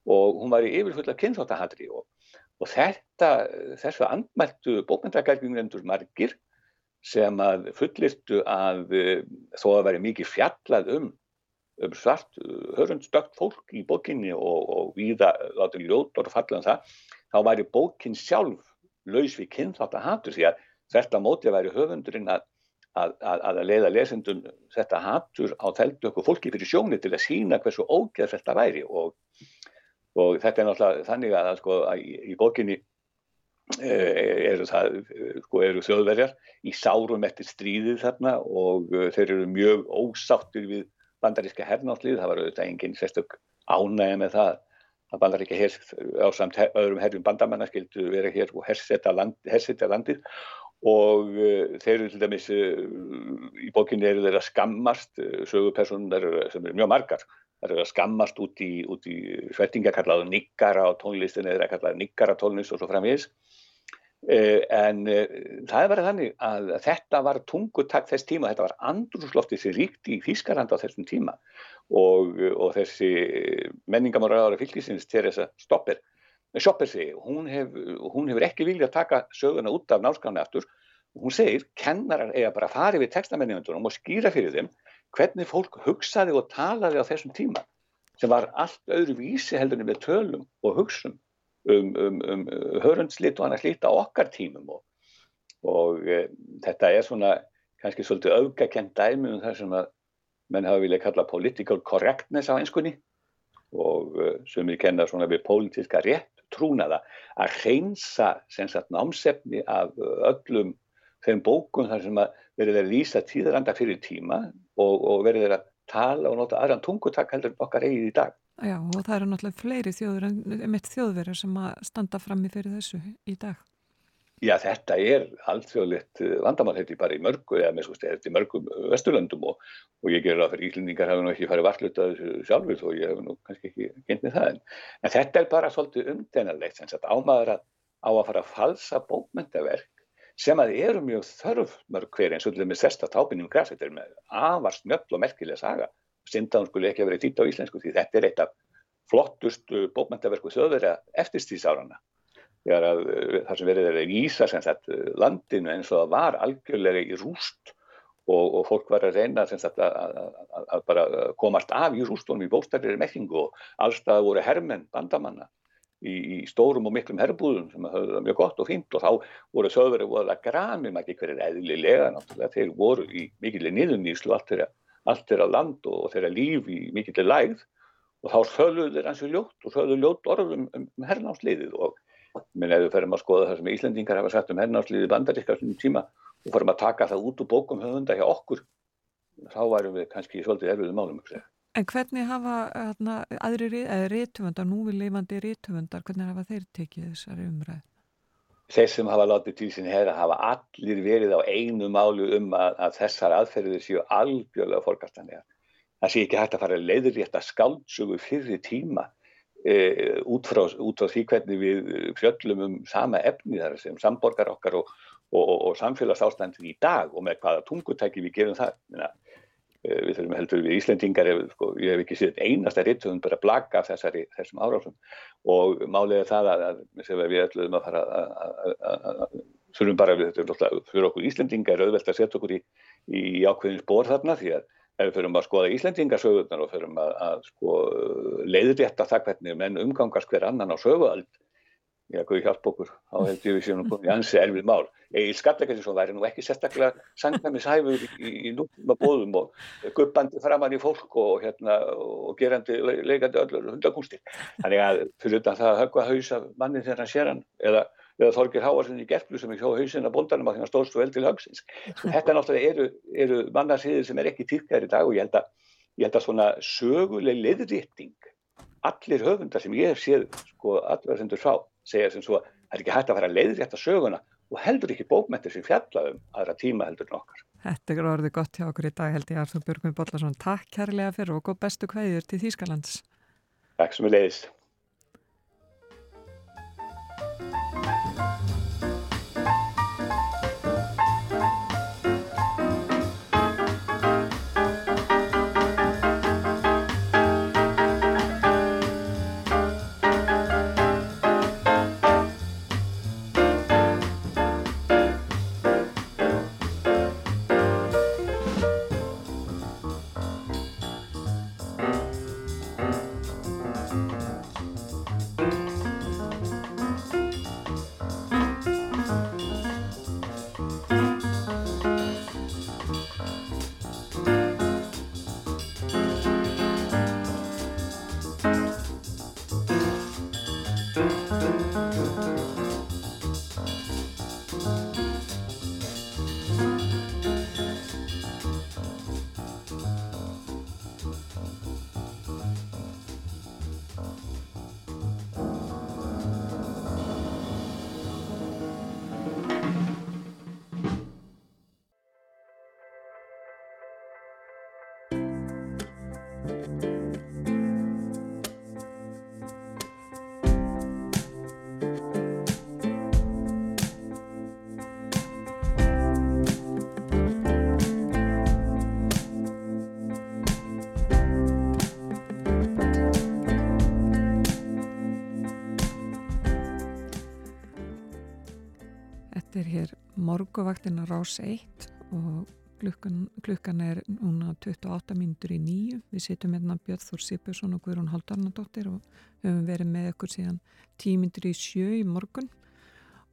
og hún var í yfirfulla kynþáttahatri og, og þetta, þessu andmæltu bókmyndagælgingendur margir sem að fullirtu að uh, þó að veri mikið fjallað um, um svart uh, hörundstökt fólk í bókinni og, og víða látið ljótor og fallað um það, þá væri bókin sjálf laus við kynþátt að hatur því að þetta mótið væri höfundurinn að, að, að, að leiða lesendum þetta hatur á þeldu okkur fólki fyrir sjóni til að sína hversu ógeð þetta væri og, og þetta er náttúrulega þannig að sko að í, bókinni eh, eru, það, sko, eru þjóðverjar í sárum eftir stríðið þarna og eh, þeir eru mjög ósáttir við bandaríska hernáttlið, það var auðvitað enginn sérstök ánægja með það að bandaríkja hér á samt her, öðrum herjum bandamanna skildu vera hér og hersetta land, landið. Og uh, þeir eru til dæmis uh, í bókinni eru þeir að skammast uh, sögupersonar sem eru mjög margar þeir eru að skammast út í, í svettinga kallaðu niggara á tónlistin eða kallaðu niggara tónlist og svo framvís en það er verið þannig að þetta var tungutak þess tíma, þetta var andrúsloftið sem ríkti í Þískarland á þessum tíma. Og, og þessi menningamáraðara fylgisins Teresa Stopper Shopper segir, hún, hef, hún hefur ekki viljað að taka söguna út af náskráni aftur. Og hún segir, kennarar eiga bara að fara við textamenningundunum og skýra fyrir þeim hvernig fólk hugsaði og talaði á þessum tíma sem var allt öðru vísi heldurinn með tölum og hugsun um, um, um hörundslit og annars lít á okkar tímum. Og, og e, þetta er svona kannski svolítið augakent dæmi um það sem að menn hafa viljað kalla political correctness á einskunni og e, sem við kenna svona við politiska rétt trúnaða að reynsa námsefni af öllum þeim bókum þar sem að verið að lýsa tíðranda fyrir tíma og, og verið að tala og nota aðran tungutak heldur okkar eigið í dag.
Já og það eru náttúrulega fleiri þjóður en mitt þjóðverðar sem að standa frammi fyrir þessu í dag.
Já þetta er alltfjóðlegt vandamál þetta er bara í mörgu eða með þetta er mörgum vesturlöndum og, og ég gerur það fyrir íslendingar hafa nú ekki farið vartlutað sjálfur þó ég hef nú kannski ekki gennið það en, en þetta er bara svolítið umdenarlegt sem sagt ámaður að á að fara að falsa bókmyndaverk sem að eru mjög þörf mörg hver eins og með sesta tápinnum græs þetta er með afar snöll og merkilega saga. Sindaðum skulle ekki að vera þýtt á íslensku því þetta er eitt af flottustu bókmyndaverku þjóðverða eftirstíðsárana þegar að það sem verið er að vísa sagt, landinu eins og það var algjörlega í rúst og, og fólk var að reyna sagt, að, að, að bara komast af í rústunum í bóstæðir mekkingu og allstað voru hermenn bandamanna í, í stórum og miklum herbúðum sem höfðu mjög gott og fínt og þá voru þauðverið voru að maður ekki hverju eðlilega náttúrulega þeir voru í mikilvæg niðunnýslu allt þeirra, allt þeirra land og þeirra líf í mikilvæg lægð og þá söluðu þeir hansi ljótt og söluðu ljótt orðum um, um hernámsliðið og minn ef við ferum að skoða það sem Íslandingar hafa sagt um hernámsliðið bandaríska svona tíma og ferum að taka það út úr bókum höfunda hjá okkur þá værum við kannski í svolítið erfiðu málum
En hvernig hafa hérna, aðri rítumundar, nú við leifandi rítumundar, hvernig hafa þeir tekið þessari umræð?
Þeir sem hafa látið til sín herra hafa allir verið á einu málu um að, að þessar aðferðir séu algjörlega fórkastanlega. Það sé ekki hægt að fara að leiðrétta skáldsögu fyrir tíma e, út, frá, út frá því hvernig við fjöllum um sama efni þar sem samborgar okkar og, og, og, og samfélagsástandin í dag og með hvaða tungutæki við gerum það. Minna, við þurfum heldur við Íslendingar ef, sko, ég hef ekki séð einasta rittuðum bara að blagga þessari, þessum árásum. Og málið er það að, að við ætlum að fara að þurfum bara við þetta fyrir okkur Íslendingar er auðvelt að setja okkur í, í ákveðin spór þarna því að ef við fyrir að skoða Íslendingarsögurnar og fyrir að, að sko, leiðrétta það hvernig menn umgangast hver annan á söguald Já, Guði hjálp okkur, þá held ég við séum komið í ansi erfið mál. Egil Skallakarsson væri nú ekki sérstaklega sangkvæmis hæfur í, í, í núma bóðum og guppandi framann í fólk og, hérna, og gerandi, leikandi öllur hundakúnstir. Þannig að fyrir þetta það að höggva haus af manni þegar hann sér hann eða, eða Þorgir Háarsson í gerflu sem er hjá hausinn af bondanum að því hann stóðst vel til högsins. Þetta náttúrulega eru, eru mannarsýðir sem er ekki týrkæri í dag og ég held að, ég held að svona söguleg liðrétting allir höfundar sem ég hef séð sko þú sá segja sem svo að það er ekki hægt að fara að leiðrétta söguna og heldur ekki bókmyndir sem fjalla um aðra tíma heldur nokkar.
Þetta er orðið gott hjá okkur í dag held ég Arþúr Björgum Bollarsson. Takk kærlega fyrir og góð bestu kvæður til Þýskalands.
Takk sem er leiðis.
Hér morguvaktin á rás 1 og klukkan, klukkan er núna 28 mínútur í nýju. Við sittum hérna Björn Þór Sipjusson og Guðrún Haldarnadóttir og höfum verið með ykkur síðan 10 mínútur í sjö í morgun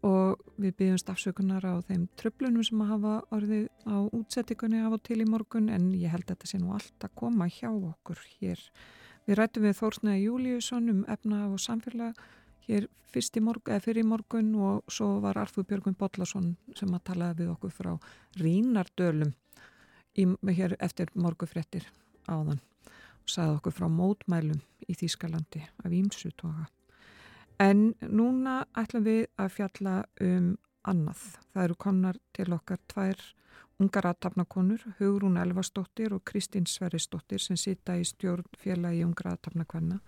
og við byggjumst afsökunar á þeim tröflunum sem að hafa orðið á útsettingunni af og til í morgun en ég held að þetta sé nú allt að koma hjá okkur hér. Við rættum við Þórsnæði Júliusson um efna og samfélag hér fyrst í morgun, eða fyrir morgun og svo var Arfur Björgvin Bollason sem að talaði við okkur frá Rínardölum í, hér eftir morgufrettir áðan og sagði okkur frá mótmælum í Þýskalandi af Ímsutoga. En núna ætlum við að fjalla um annað. Það eru konar til okkar tvær ungar aðtapnakonur, Hugrún Elvastóttir og Kristín Sverrisdóttir sem sita í stjórn félagi ungar aðtapnakvenna.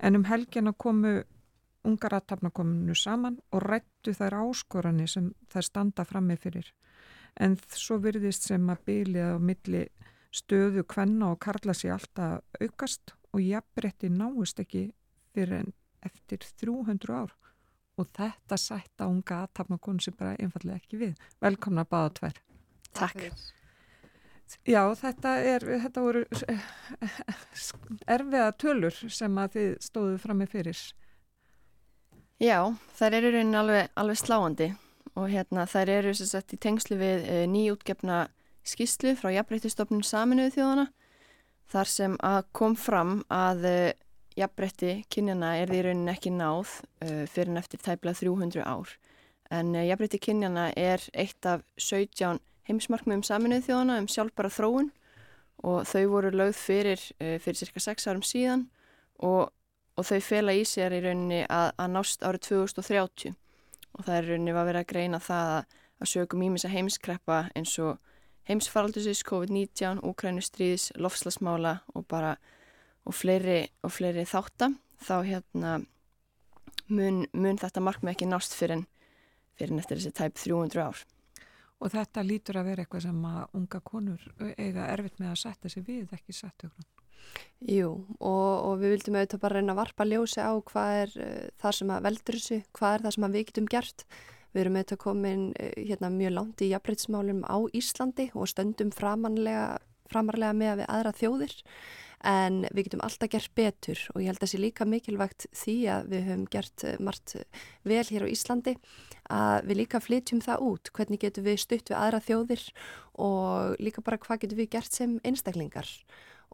En um helgina komu ungar aðtapnakonunu saman og rættu þær áskoranir sem þær standa frammi fyrir. En svo virðist sem að bylið á milli stöðu kvenna og karla sér alltaf aukast og jafnbretti náist ekki fyrir en eftir 300 ár og þetta sætta unga aðtapnakonu sem bara einfallega ekki við. Velkomna báða tvær.
Takk.
Já, þetta, er, þetta voru erfiða tölur sem að þið stóðu fram með fyrir.
Já, þær eru raunin alveg, alveg sláandi og hérna þær eru sem sagt í tengslu við e, nýjútgefna skýslu frá Jafnbreytistofnun Saminuðu þjóðana þar sem að kom fram að e, jafnbretti kynjana er því raunin ekki náð uh, fyrir en eftir tæpla 300 ár. En jafnbretti kynjana er eitt af 17 heimsmarkmiðum saminuð þjóðana um sjálfbara þróun og þau voru lögð fyrir, fyrir cirka 6 árum síðan og, og þau fela í sér í rauninni að, að nást árið 2030 og það er rauninni að vera að greina það að, að sögum ímissa heimskreppa eins og heimsfaraldusins, COVID-19, Úkrænustríðis, lofslagsmála og bara og fleiri, og fleiri þáttar þá hérna mun, mun þetta markmið ekki nást fyrir en, fyrir en eftir þessi tæp 300 ár.
Og þetta lítur að vera eitthvað sem að unga konur eiga erfitt með að setja sig við, ekki setja okkur.
Jú, og, og við vildum auðvitað bara reyna að varpa ljósi á hvað er uh, það sem að veldur þessu, hvað er það sem að við getum gert. Við erum auðvitað komin uh, hérna, mjög langt í jafnbreytsmálum á Íslandi og stöndum framarlega, með við aðra þjóðir en við getum alltaf gert betur og ég held að það sé líka mikilvægt því að við höfum gert margt vel hér á Íslandi að við líka flytjum það út, hvernig getum við stutt við aðra þjóðir og líka bara hvað getum við gert sem einstaklingar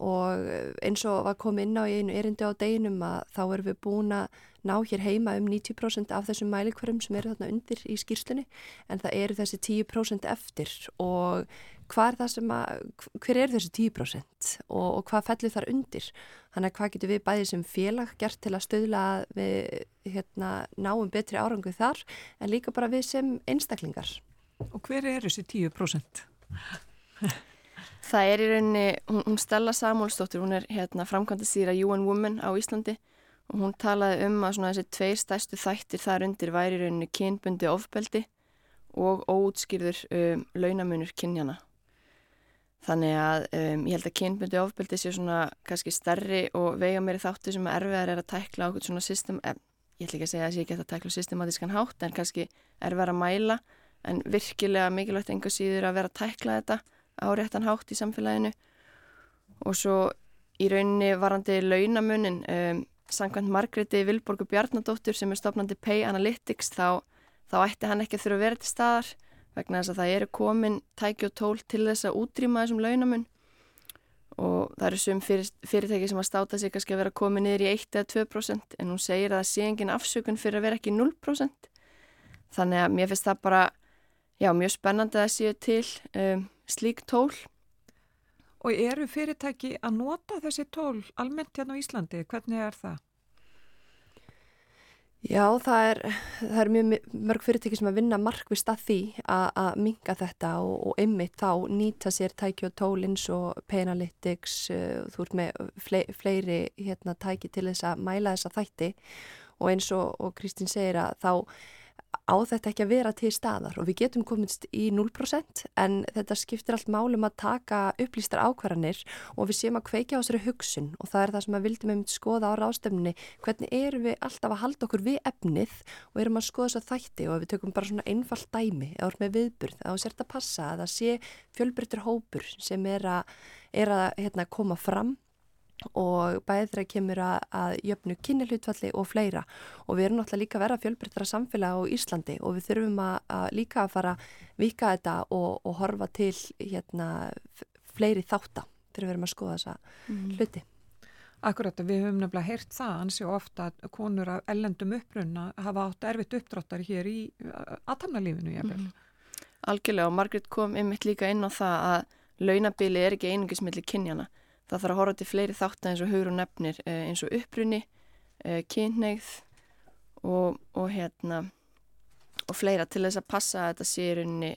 og eins og var komið inn á í einu erindi á deginum að þá erum við búin að ná hér heima um 90% af þessum mælikvarum sem eru þarna undir í skýrslunni. En það eru þessi 10% eftir. Og hvað er það sem að, hver er þessi 10% og, og hvað fellur þar undir? Þannig að hvað getur við bæðið sem félag gert til að stöðla við hérna, náum betri árangu þar en líka bara við sem einstaklingar.
Og hver er þessi 10%?
Það er í rauninni, hún, hún Stella Samúlsdóttir, hún er hérna, framkvæmda stýra UN Women á Íslandi og hún talaði um að þessi tveir stæstu þættir þar undir væri í rauninni kynbundi ofbeldi og óutskýrður um, launamunur kynjana. Þannig að um, ég held að kynbundi ofbeldi sé svona kannski stærri og vega meiri þáttu sem erfiðar er að tækla á svona system, eh, ég ætla ekki að segja að sé ekki að tækla systematískan hátt en kannski erfiðar að mæla en virkilega mikilvægt enga síður að vera að tækla þetta á réttan hátt í samfélaginu. Og svo í rauninni varandi launamunin um, Sankant Margreti Vilborgu Bjarnadóttur sem er stopnandi Pay Analytics þá, þá ætti hann ekki þurfa að vera til staðar vegna þess að það eru komin tæki og tól til þess að útrýma þessum launamun. Og það eru sum fyrir, fyrirtæki sem að státa sig kannski að vera komið niður í 1 eða 2% en hún segir að það sé engin afsökun fyrir að vera ekki 0% þannig að mér finnst það bara já, mjög spennandi að séu til um, slík tól
Og eru fyrirtæki að nota þessi tól almennt hérna á Íslandi? Hvernig er það?
Já, það er, það er mjög mörg fyrirtæki sem að vinna markvist að því að minga þetta og, og ymmið þá nýta sér tæki og tól eins og Payanalytics, uh, þú ert með fleiri, fleiri hérna, tæki til þess að mæla þessa þætti og eins og, og Kristín segir að þá
á þetta ekki að vera til staðar og við getum komist í 0% en þetta skiptir allt málum að taka upplýstar ákvarðanir og við séum að kveikja á þessari hugsun og það er það sem við vildum um skoða á ráðstöfninni hvernig erum við alltaf að halda okkur við efnið og erum að skoða þess að þætti og við tökum bara svona einfalt dæmi eða orð með viðburð að það sért að passa að það sé fjölbryttur hópur sem er að, er að hérna, koma fram og bæðið þeirra kemur að, að jöfnu kynnihlutfalli og fleira og við erum náttúrulega líka að vera fjölbreyttara samfélag á Íslandi og við þurfum að, að líka að fara vika þetta og, og horfa til hérna, fleiri þáttar þegar við erum að skoða þessa mm. hluti.
Akkurat, við höfum nefnilega heyrt það ansi ofta að konur af ellendum upprunna hafa átt erfitt uppdráttar hér í aðtamnalífinu.
Mm. Algjörlega og Margrit kom einmitt líka inn á það að launabili er ekki einungismilli kynjana það þarf að horfa til fleiri þátt eins og hugur og nefnir eh, eins og upprunni, eh, kynneigð og, og hérna og fleira til þess að passa að þetta sé í rauninni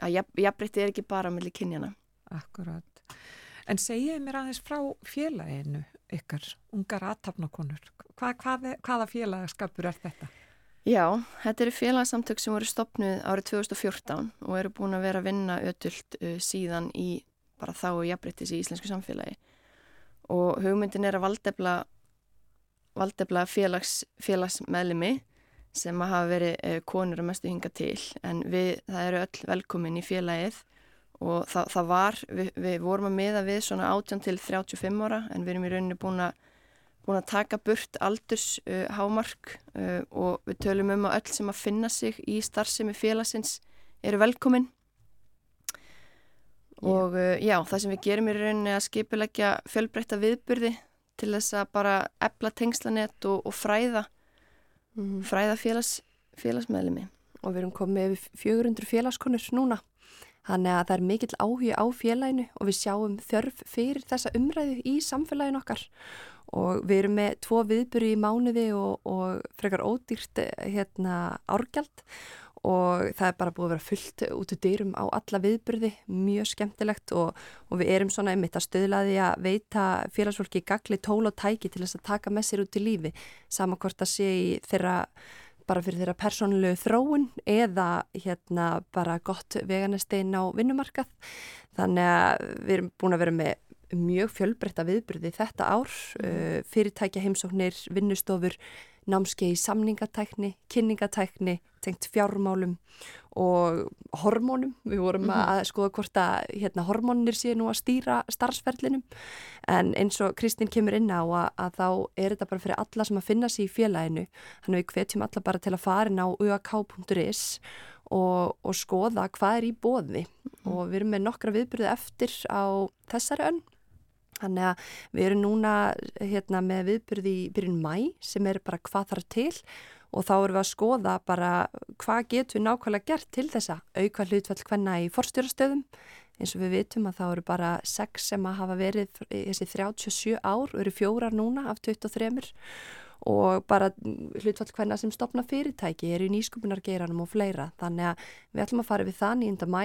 að jafnbreytti er ekki bara mellir kynjana.
Akkurat. En segið mér aðeins frá félaginu ykkar, ungar aðtapnakonur. Hva, hvað, hvaða félagskapur er þetta?
Já, þetta eru félagsamtök sem voru stopnuð árið 2014 og eru búin að vera að vinna ötult uh, síðan í bara þá og jafnbryttis í íslensku samfélagi. Og hugmyndin er að valdefla valdefla félags, félagsmeðlimi sem að hafa verið eh, konur að mestu hinga til. En við, það eru öll velkomin í félagið og það, það var, við, við vorum að miða við svona 18 til 35 ára en við erum í rauninni búin að búin að taka burt aldurs uh, hámark uh, og við tölum um að öll sem að finna sig í starfsemi félagsins eru velkomin og uh, já, það sem við gerum í rauninni að skipilegja fjölbreytta viðburði til þess að bara ebla tengslanett og, og fræða mm. fræða félags, félagsmeðlumi
og við erum komið við 400 félagskonur núna. Þannig að það er mikill áhuga á félaginu og við sjáum þörf fyrir þessa umræðu í samfélaginu okkar. Og við erum með tvo viðburi í mánuði og, og frekar ódýrt eh, hérna árgjald og það er bara búið að vera fullt út úr dyrum á alla viðbyrði, mjög skemmtilegt og, og við erum svona einmitt að stöðlaði að veita félagsfólki gagli tól og tæki til þess að taka með sér út í lífi saman hvort að sé í þeirra bara fyrir þeirra persónulegu þróun eða hérna bara gott veganestein á vinnumarkað þannig að við erum búin að vera með mjög fjölbreytta viðbyrði þetta ár mm. uh, fyrirtækja heimsóknir, vinnustofur námskei samningatækni, kynningatækni, tengt fjármálum og hormónum. Við vorum mm -hmm. að skoða hvort að hérna, hormónir sé nú að stýra starfsferlinum en eins og Kristín kemur inn á að, að þá er þetta bara fyrir alla sem að finna sér í félaginu. Þannig við hvetjum alla bara til að fara inn á uak.is og, og skoða hvað er í bóði mm -hmm. og við erum með nokkra viðbyrði eftir á þessari önn Þannig að við erum núna hérna, með viðbyrði í byrjun mæ sem er bara hvað þarf til og þá erum við að skoða bara hvað getur við nákvæmlega gert til þessa auka hlutvall hvenna í forstjórastöðum. Eins og við vitum að þá eru bara sex sem að hafa verið þessi 37 ár og eru fjórar núna af 23 og bara hlutvall hvenna sem stopna fyrirtæki eru í nýskupunargeiranum og fleira. Þannig að við ætlum að fara við það 9. mæ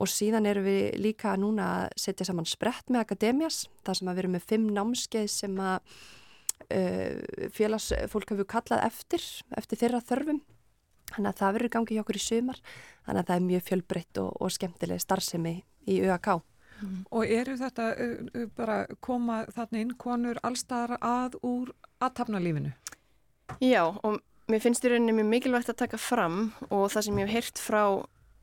og síðan erum við líka núna að setja saman sprett með Akademias þar sem að við erum með fimm námskeið sem að uh, félagsfólk hefur kallað eftir eftir þeirra þörfum. Þannig að það verður gangi hjá okkur í sumar. Þannig að það er mjög fjölbreytt og, og skemmtileg starfsemi í ÖAK
mm. Og eru þetta uh, bara koma þarna inn konur allstaðar að úr aðtapnalífinu?
Já og mér finnst í rauninni mjög mikilvægt að taka fram og það sem ég hef heyrt frá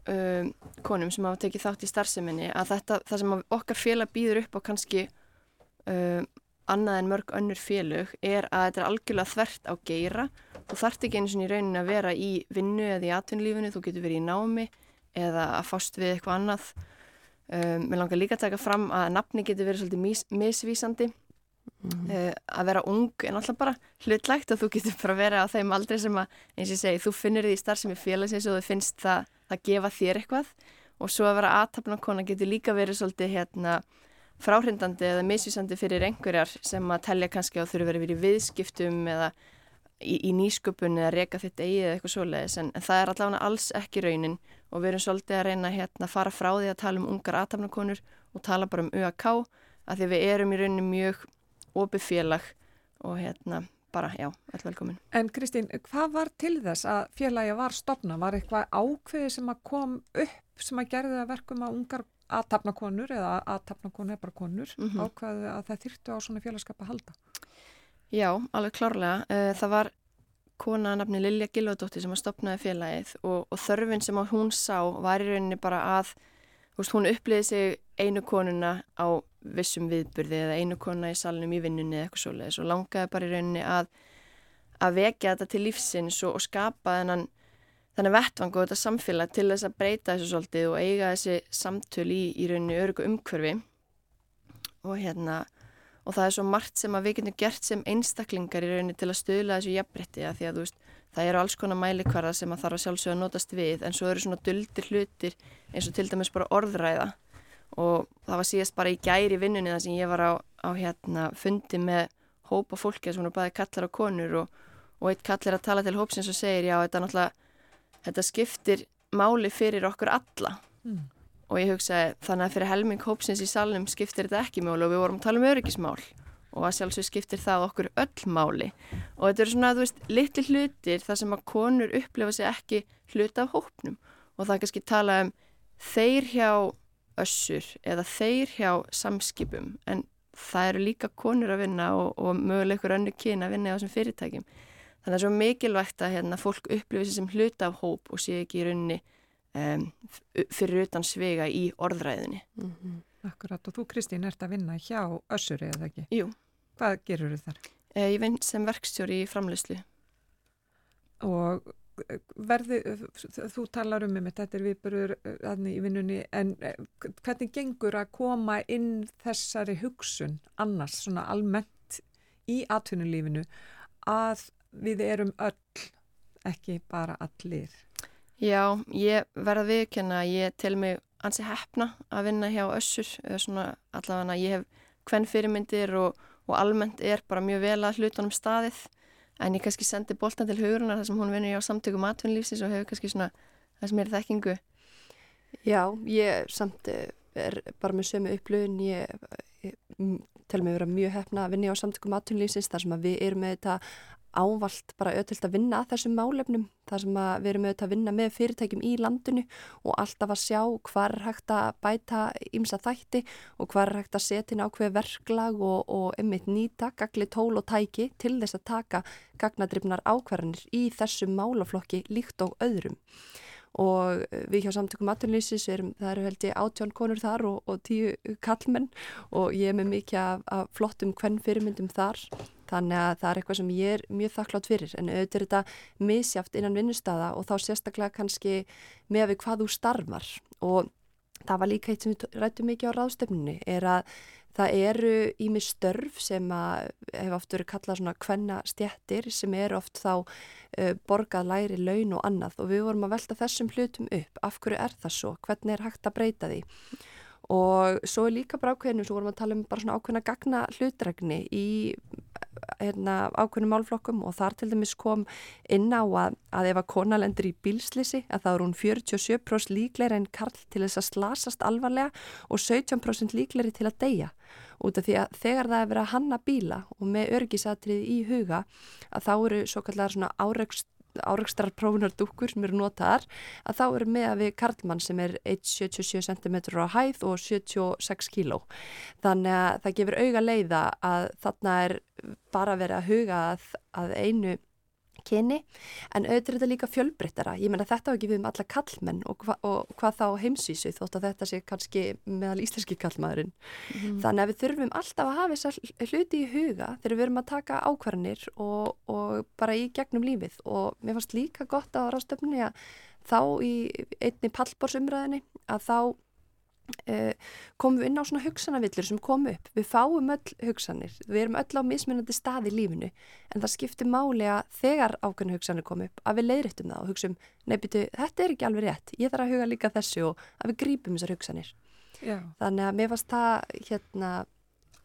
um, konum sem hafa tekið þátt í starfseminni að þetta, það sem okkar félag býður upp á kannski um, annað en mörg önnur félög er að þetta er algjörlega þvert á geira þú þart ekki eins og í rauninni að vera í vinnu eða í atvinnlífinu, þú getur verið í námi eða að fást við eitthvað annað um, mér langar líka að taka fram að nafni getur verið svolítið mis, misvísandi. Mm -hmm. uh, að vera ung en alltaf bara hlutlægt og þú getur bara verið á þeim aldrei sem að, eins og ég segi, þú finnir því starf sem er félagsins og þú finnst það að gefa þér eitthvað. Og svo að vera aðtapnakona getur líka verið svolítið hérna fráhrindandi eða misvísandi fyrir einhverjar sem að tellja kannski að þurfu verið verið viðskiptum eða í, í nýsköpun eða reyka þitt eigið eða eitthvað svoleiðis. En, en það er allavega alls ekki raunin og við erum svolítið að reyna hérna að fara frá því að tala um ungar aðtapnakonur og tala bara um ÖAK að því við erum í raunin mjög opið félag og hérna bara, já, öll velkomin.
En Kristín, hvað var til þess að félagi var stopna? Var eitthvað ákveði sem að kom upp sem að gerði það verkum að ungar aðtapna konur eða aðtapna konur eða bara konur mm -hmm. ákveði að það þyrtu á svona félagskap að halda?
Já, alveg klárlega. Eh, það var kona nafni Lilja Gilvardóttir sem að stopnaði félagið og, og þörfin sem hún sá var í rauninni bara að veist, hún uppliði sig einu konuna á vissum viðburði eða einu kona í salnum í vinnunni eða eitthvað svoleiðis og langaði bara í rauninni að, að vekja þetta til lífsins og, og skapa þennan þannig vettvang og þetta samfélag til þess að breyta þessu svolítið og eiga þessi samtöl í, í rauninni örgu umhverfi. Og hérna og það er svo margt sem að við getum gert sem einstaklingar í rauninni til að stöðla þessu jafnbretti að því að þú veist það eru alls konar mælikvarða sem að þarf að sjálfsögja að notast við en svo eru svona duldir hlutir eins og til dæmis bara orðræða og það var síðast bara í gæri vinnunni þar sem ég var á, á hérna fundi með hópa fólki sem voru bæði kallar og konur og, og eitt kallar að tala til hópsins og segir já þetta náttúrulega þetta skiptir máli fyrir okkur alla mm. Og ég hugsaði þannig að fyrir helming hópsins í salnum skiptir þetta ekki máli og við vorum að tala um öryggismál. Og að sjálfsög skiptir það okkur öll máli. Og þetta eru svona, þú veist, litli hlutir þar sem að konur upplefa sig ekki hluta af hópnum. Og það kannski tala um þeir hjá össur eða þeir hjá samskipum. En það eru líka konur að vinna og, og möguleg ykkur önnu kyn að vinna á þessum fyrirtækjum. Þannig að það er svo mikilvægt að hérna, fólk upplifa sig sem hluta af hóp og sé ekki í rauninni um, fyrir utan svega í orðræðinni mm
-hmm. Akkurat og þú Kristín ert að vinna hjá össur eða ekki?
Jú
Hvað gerur þau þar?
Eh, ég vinn sem verkstjóri í framleyslu.
Og eh, verði, þú talar um með þetta er viðbörður aðni í vinnunni, en eh, hvernig gengur að koma inn þessari hugsun annars, svona almennt í atvinnulífinu, að við erum öll, ekki bara allir?
Já, ég verða viðkjöna að ég tel mig ansi hefna að vinna hjá össur, svona allavega að ég hef hvern fyrirmyndir og og almennt er bara mjög vel að hlutunum staðið. En ég kannski sendi bóltan til hugurunar þar sem hún vinur á samtökum atvinnlífsins og hefur kannski svona sem er þekkingu.
Já, ég samt eh, er bara með sömu upplöðun ég, ég tel mig vera mjög hefna að vinna á samtökum atvinnlífsins þar sem við erum með þetta ávalt bara öðvilt að vinna að þessum málefnum þar sem við erum auðvitað að vinna með fyrirtækjum í landinu og alltaf að sjá hvað er hægt að bæta ímsa þætti og hvað er hægt að setja inn ákveð verklag og, og einmitt nýta gagli tól og tæki til þess að taka gagnadrifnar ákvarðanir í þessum málaflokki líkt og öðrum. Og við hjá samtökum aturlýsis það eru held ég átjón konur þar og, og tíu kallmenn og ég er með mikið af, af flottum hvern fyrirmyndum þar þannig að það er eitthvað sem ég er mjög þakklátt fyrir. En auðvitað er þetta misjáft innan vinnustada og þá sérstaklega kannski með við hvað þú starfar. Og það var líka eitt sem við rættum mikið á ráðstöfninu er að það eru ími störf sem að hefur oft verið kallað svona kvenna stjættir sem eru oft þá uh, borgað læri laun og annað. Og við vorum að velta þessum hlutum upp. Af hverju er það svo, hvernig er hægt að breyta því? Og svo er líka bara ákveðinu, svo vorum við að tala um bara svona ákveðina gagna hlutregni í hérna, ákveðnum málflokkum og þar til dæmis kom inn á að, að ef að kona lendur í bílslisi að þá er hún 47% líkleri en karl til þess að slasast alvarlega og 17% líkleri til að deyja. Út af því að þegar það er verið að hanna bíla og með örgisatrið í huga að þá eru svo kallar svona áreikst áreikstrar prófunardúkur sem eru notaðar að þá eru með að við Karlmann sem er 1,77 cm á hæð og 76 kg þannig að það gefur auga leiða að þarna er bara verið að huga að, að einu kyni, en auðvitað er þetta líka fjölbreyttara. Ég menna þetta á ekki við um alla kallmenn og, hva, og hvað þá heimsvísu þótt að þetta sé kannski meðal íslenski kallmaðurinn. Mm. Þannig að við þurfum alltaf að hafa þessar hluti í huga þegar við erum að taka ákvarðanir og, og bara í gegnum lífið og mér fannst líka gott á rástöfni að þá í einni pallbórsumræðinni að þá komum við inn á svona hugsanavillur sem kom upp, við fáum öll hugsanir. Við erum öll á mismunandi stað í lífinu en það skiptir máli að þegar ákveðinu hugsanir kom upp, að við leiðrættum það og hugsaum, nefnitu, þetta er ekki alveg rétt. Ég þarf að huga líka þessu og að við grípum þessar hugsanir. Já. þannig að mér fannst það hérna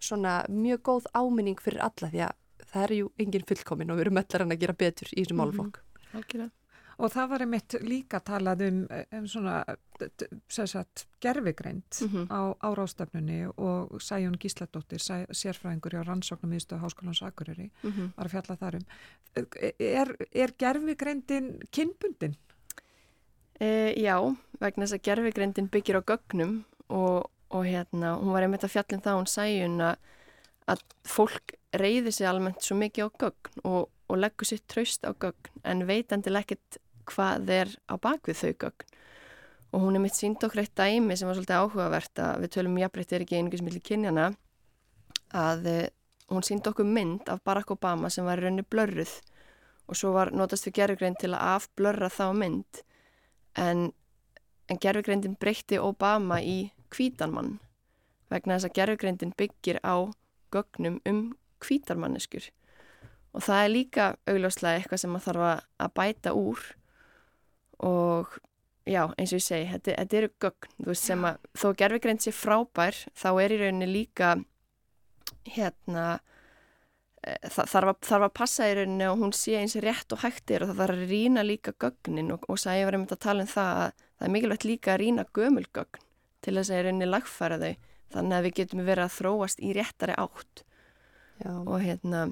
svona mjög góð áminning fyrir alla því að það er ju engin fullkomin og við erum öllar hann að gera betur í þessu málflokk
mm -hmm. Og það var einmitt líka talað um, um svona sagt, gerfigreind mm -hmm. á árástöfnunni og Sæjón Gísladóttir, sæ, sérfræðingur á rannsóknum ístu Háskólands Akureyri, mm -hmm. var að fjalla þarum. Er, er gerfigreindin kynbundin?
E, já, vegna þess að gerfigreindin byggir á gögnum og, og hérna, hún var einmitt að fjallin um það hún Sæjón að, að fólk reyði sig almennt svo mikið á gögn og, og leggur sitt traust á gögn en veitandileg ekkert hvað er á bakvið þau gögn. Og hún er mitt sínd okkur eitt dæmi sem var svolítið áhugavert að við tölum jafnbreytti er ekki einhvers millir kynjana að uh, hún sínd okkur mynd af Barack Obama sem var raunni blörruð og svo var notast við gerðugrein til að afblörra þá mynd. En, en gerðugreindin breytti Obama í kvítanmann vegna þess að gerðugreindin byggir á gögnum um kvítarmanneskur og það er líka augljóslega eitthvað sem maður þarf að bæta úr. Og já, eins og ég segi, þetta, þetta eru gögn, þú veist, sem að þó gerfigreint sé frábær, þá er í rauninni líka hérna e, það, þarf, þarf að passa í rauninni og hún sé eins rétt og hægtir og það þarf að rína líka gögnin. Og, og sæ ég var einmitt að tala um það að það er mikilvægt líka að rína gömulgögn til þess að í rauninni lagfæra þau. Þannig að við getum verið að þróast í réttari átt. Já. og hérna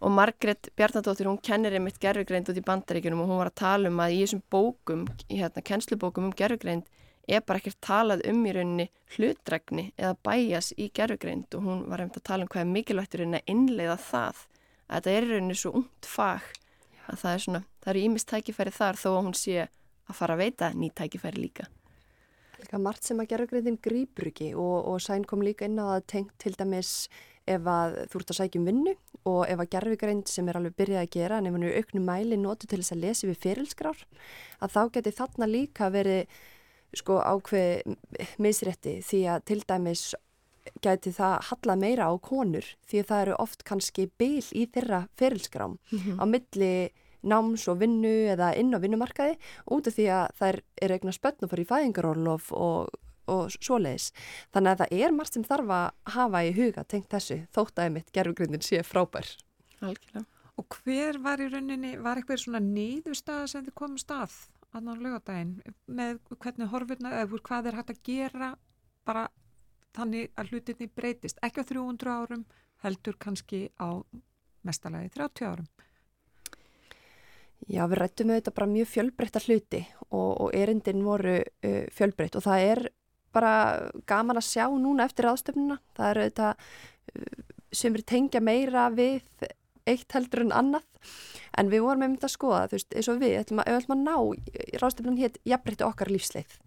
og Margret Bjarnadóttir, hún kennir einmitt gerfugreind út í bandaríkunum og hún var að tala um að í þessum bókum, í hérna kennslubókum um gerfugreind er bara ekkert talað um í rauninni hlutregni eða bæjas í gerfugreind og hún var einmitt að tala um hvað er mikilvægt í rauninni að innleiða það að þetta er í rauninni svo ungt fag að það er svona, það eru ímist tækifæri þar þó að hún sé að fara að veita ný tækifæri líka.
Líka margt sem að gerfugreindin grýpur ekki og, og sæn kom líka inn á að tengt til dæmis ef að þú ert að sækja um vinnu og ef að gerfigreind sem er alveg byrjað að gera en ef hann eru auknum mæli notu til þess að lesa við fyrilskrár að þá geti þarna líka verið sko ákveð misrétti því að til dæmis geti það halla meira á konur því að það eru oft kannski bil í þeirra fyrilskrám mm -hmm. á milli náms og vinnu eða inn á vinnumarkaði út af því að það er eignar spötn og fyrir fæðingarólof og og svoleiðis. Þannig að það er margt sem þarf að hafa í huga tengt þessu þótt að mitt gerfugrindin sé frábær.
Algjörlega.
Og hver var í rauninni, var eitthvað svona nýðustaf sem þið komum stað annan lögadaginn með hvernig horfurna, eða hvað er hægt að gera bara þannig að hlutinni breytist, ekki á 300 árum heldur kannski á mestalagi 30 árum.
Já, við rættum auðvitað bara mjög fjölbreytta hluti og, og erindin voru uh, fjölbreytt og það er bara gaman að sjá núna eftir aðstöfnuna. Það eru þetta uh, sem er tengja meira við eitt heldur en annað. En við vorum einmitt að skoða, þú veist, eins og við ætlum að, ef við ætlum að ná, ráðstöfnun hétt jafnbreytti okkar lífsleið.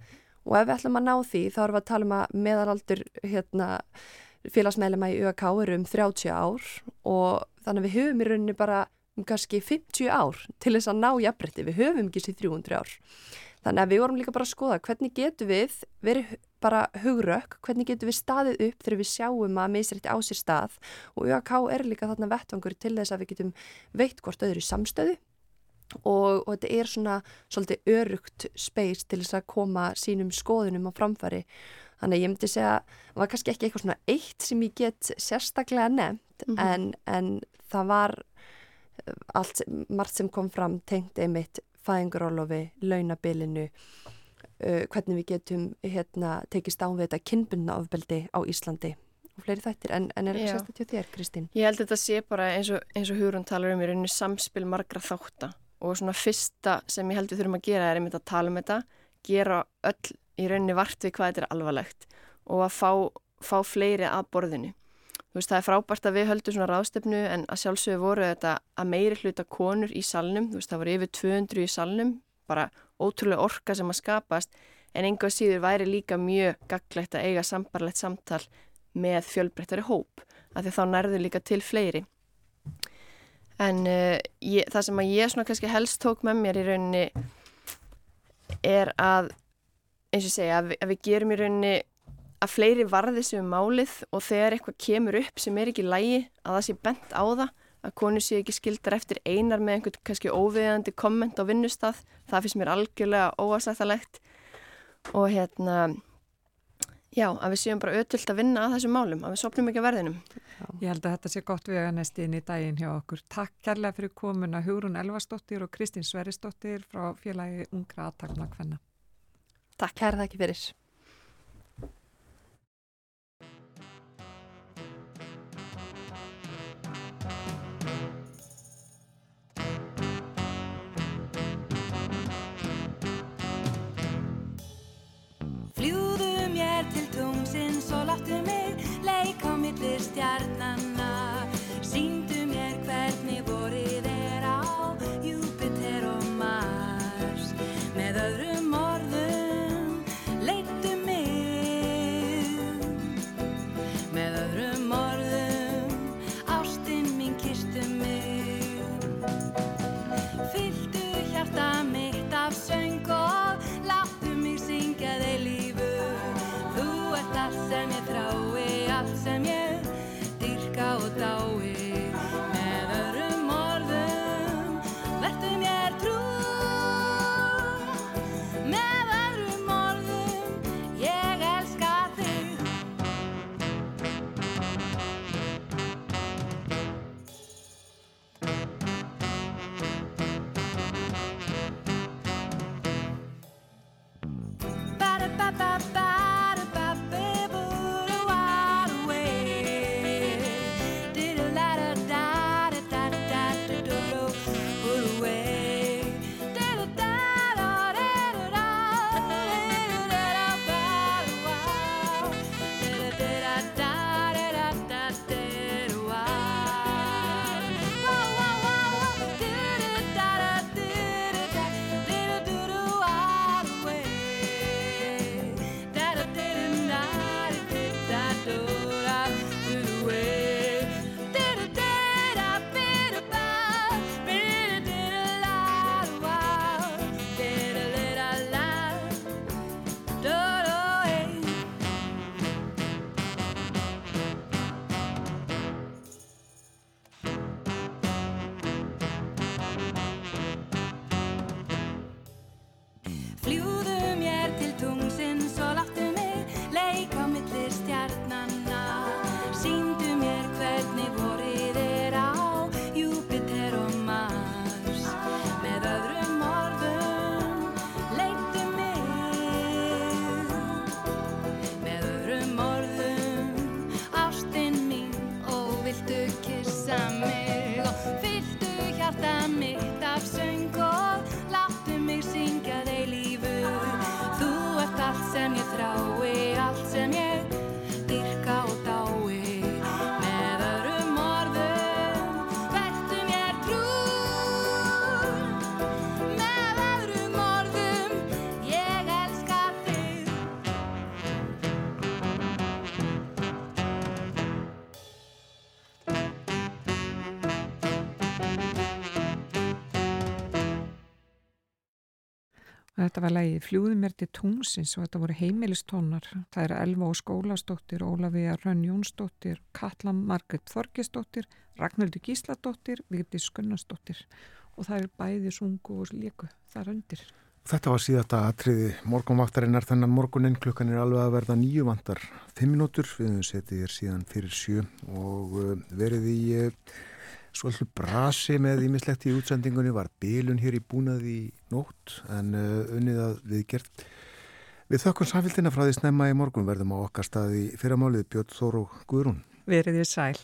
Og ef við ætlum að ná því þá erum við að tala um að meðalaldur hérna, félagsmeðlema í UAK eru um 30 ár. Og þannig að við höfum í rauninni bara um kannski 50 ár til þess að ná jafnbreytti, við höfum ekki sér 300 ár. Þannig að við vorum líka bara að skoða hvernig getur við verið bara hugrökk, hvernig getur við staðið upp þegar við sjáum að misrætti á sér stað og UAK er líka þarna vettvangur til þess að við getum veitt hvort öðru samstöðu og, og þetta er svona svolítið örugt space til þess að koma sínum skoðunum á framfari. Þannig að ég myndi segja að það var kannski ekki eitthvað svona eitt sem ég get sérstaklega nefnt mm -hmm. en, en það var allt margt sem kom fram tengt einmitt fæðingarólofi, launabilinu, uh, hvernig við getum hérna, tekist ávið þetta kynbundna ofbeldi á Íslandi og fleiri þættir. En, en er ekki sérstættið þér, Kristín?
Ég held að þetta sé bara eins og, eins og Hugrún talar um í rauninu samspil margra þáttar og svona fyrsta sem ég held við þurfum að gera er einmitt að tala um þetta, gera öll í rauninu vart við hvað þetta er alvarlegt og að fá, fá fleiri að borðinu. Þú veist, það er frábært að við höldum svona ráðstöfnu en að sjálfsögur voru þetta að meiri hluta konur í salnum, þú veist, það voru yfir 200 í salnum, bara ótrúlega orka sem að skapast, en einhvað síður væri líka mjög gaglegt að eiga sambarlegt samtal með fjölbreyttari hóp, af því þá nærður líka til fleiri. En uh, ég, það sem að ég svona kannski helst tók með mér í rauninni er að, eins og segja, að við, að við gerum í rauninni að fleiri varði sem er um málið og þegar eitthvað kemur upp sem er ekki lægi að það sé bent á það að konur sé ekki skildar eftir einar með einhvern kannski óviðandi komment á vinnustaf það finnst mér algjörlega óasættalegt og hérna Já, að við séum bara ötult að vinna að þessum málum, að við sopnum ekki að verðinum.
Ég held að þetta sé gott vega næst inn í daginn hjá okkur. Takk kærlega fyrir komuna Hugrún Elvarsdóttir og Kristín Sverisdóttir frá félagi Ungra aðtakna hvenna.
Takk, kæra þakki fyrir.
Tungsins og láttu mig leik á millir stjarnanna. Sýndu mér hvernig vorið
Þetta var lægi Fljúði mér til tungsins og þetta voru heimilistónar. Það eru Elva og Skólastóttir, Ólafíja Rönn Jónsdóttir, Katla Margret Þorgesdóttir, Ragnhildur Gísladóttir, Vigdís Gunnarsdóttir og það eru bæði sungu og líku þar undir.
Þetta var síðasta atriði morgunvaktarinnar þennan morgunin klukkan er alveg að verða nýju vantar fimm minútur, við höfum setið þér síðan fyrir sjö og uh, verið í uh, svolítið brasi með ímislegt í útsendingunni var bílun hér í búnaði í nótt en uh, unnið að við gert við þökkum samfélgina frá því snemma í morgun verðum á okkar staði fyrramálið Björn Þóru Guðrún.
Verið í sæl.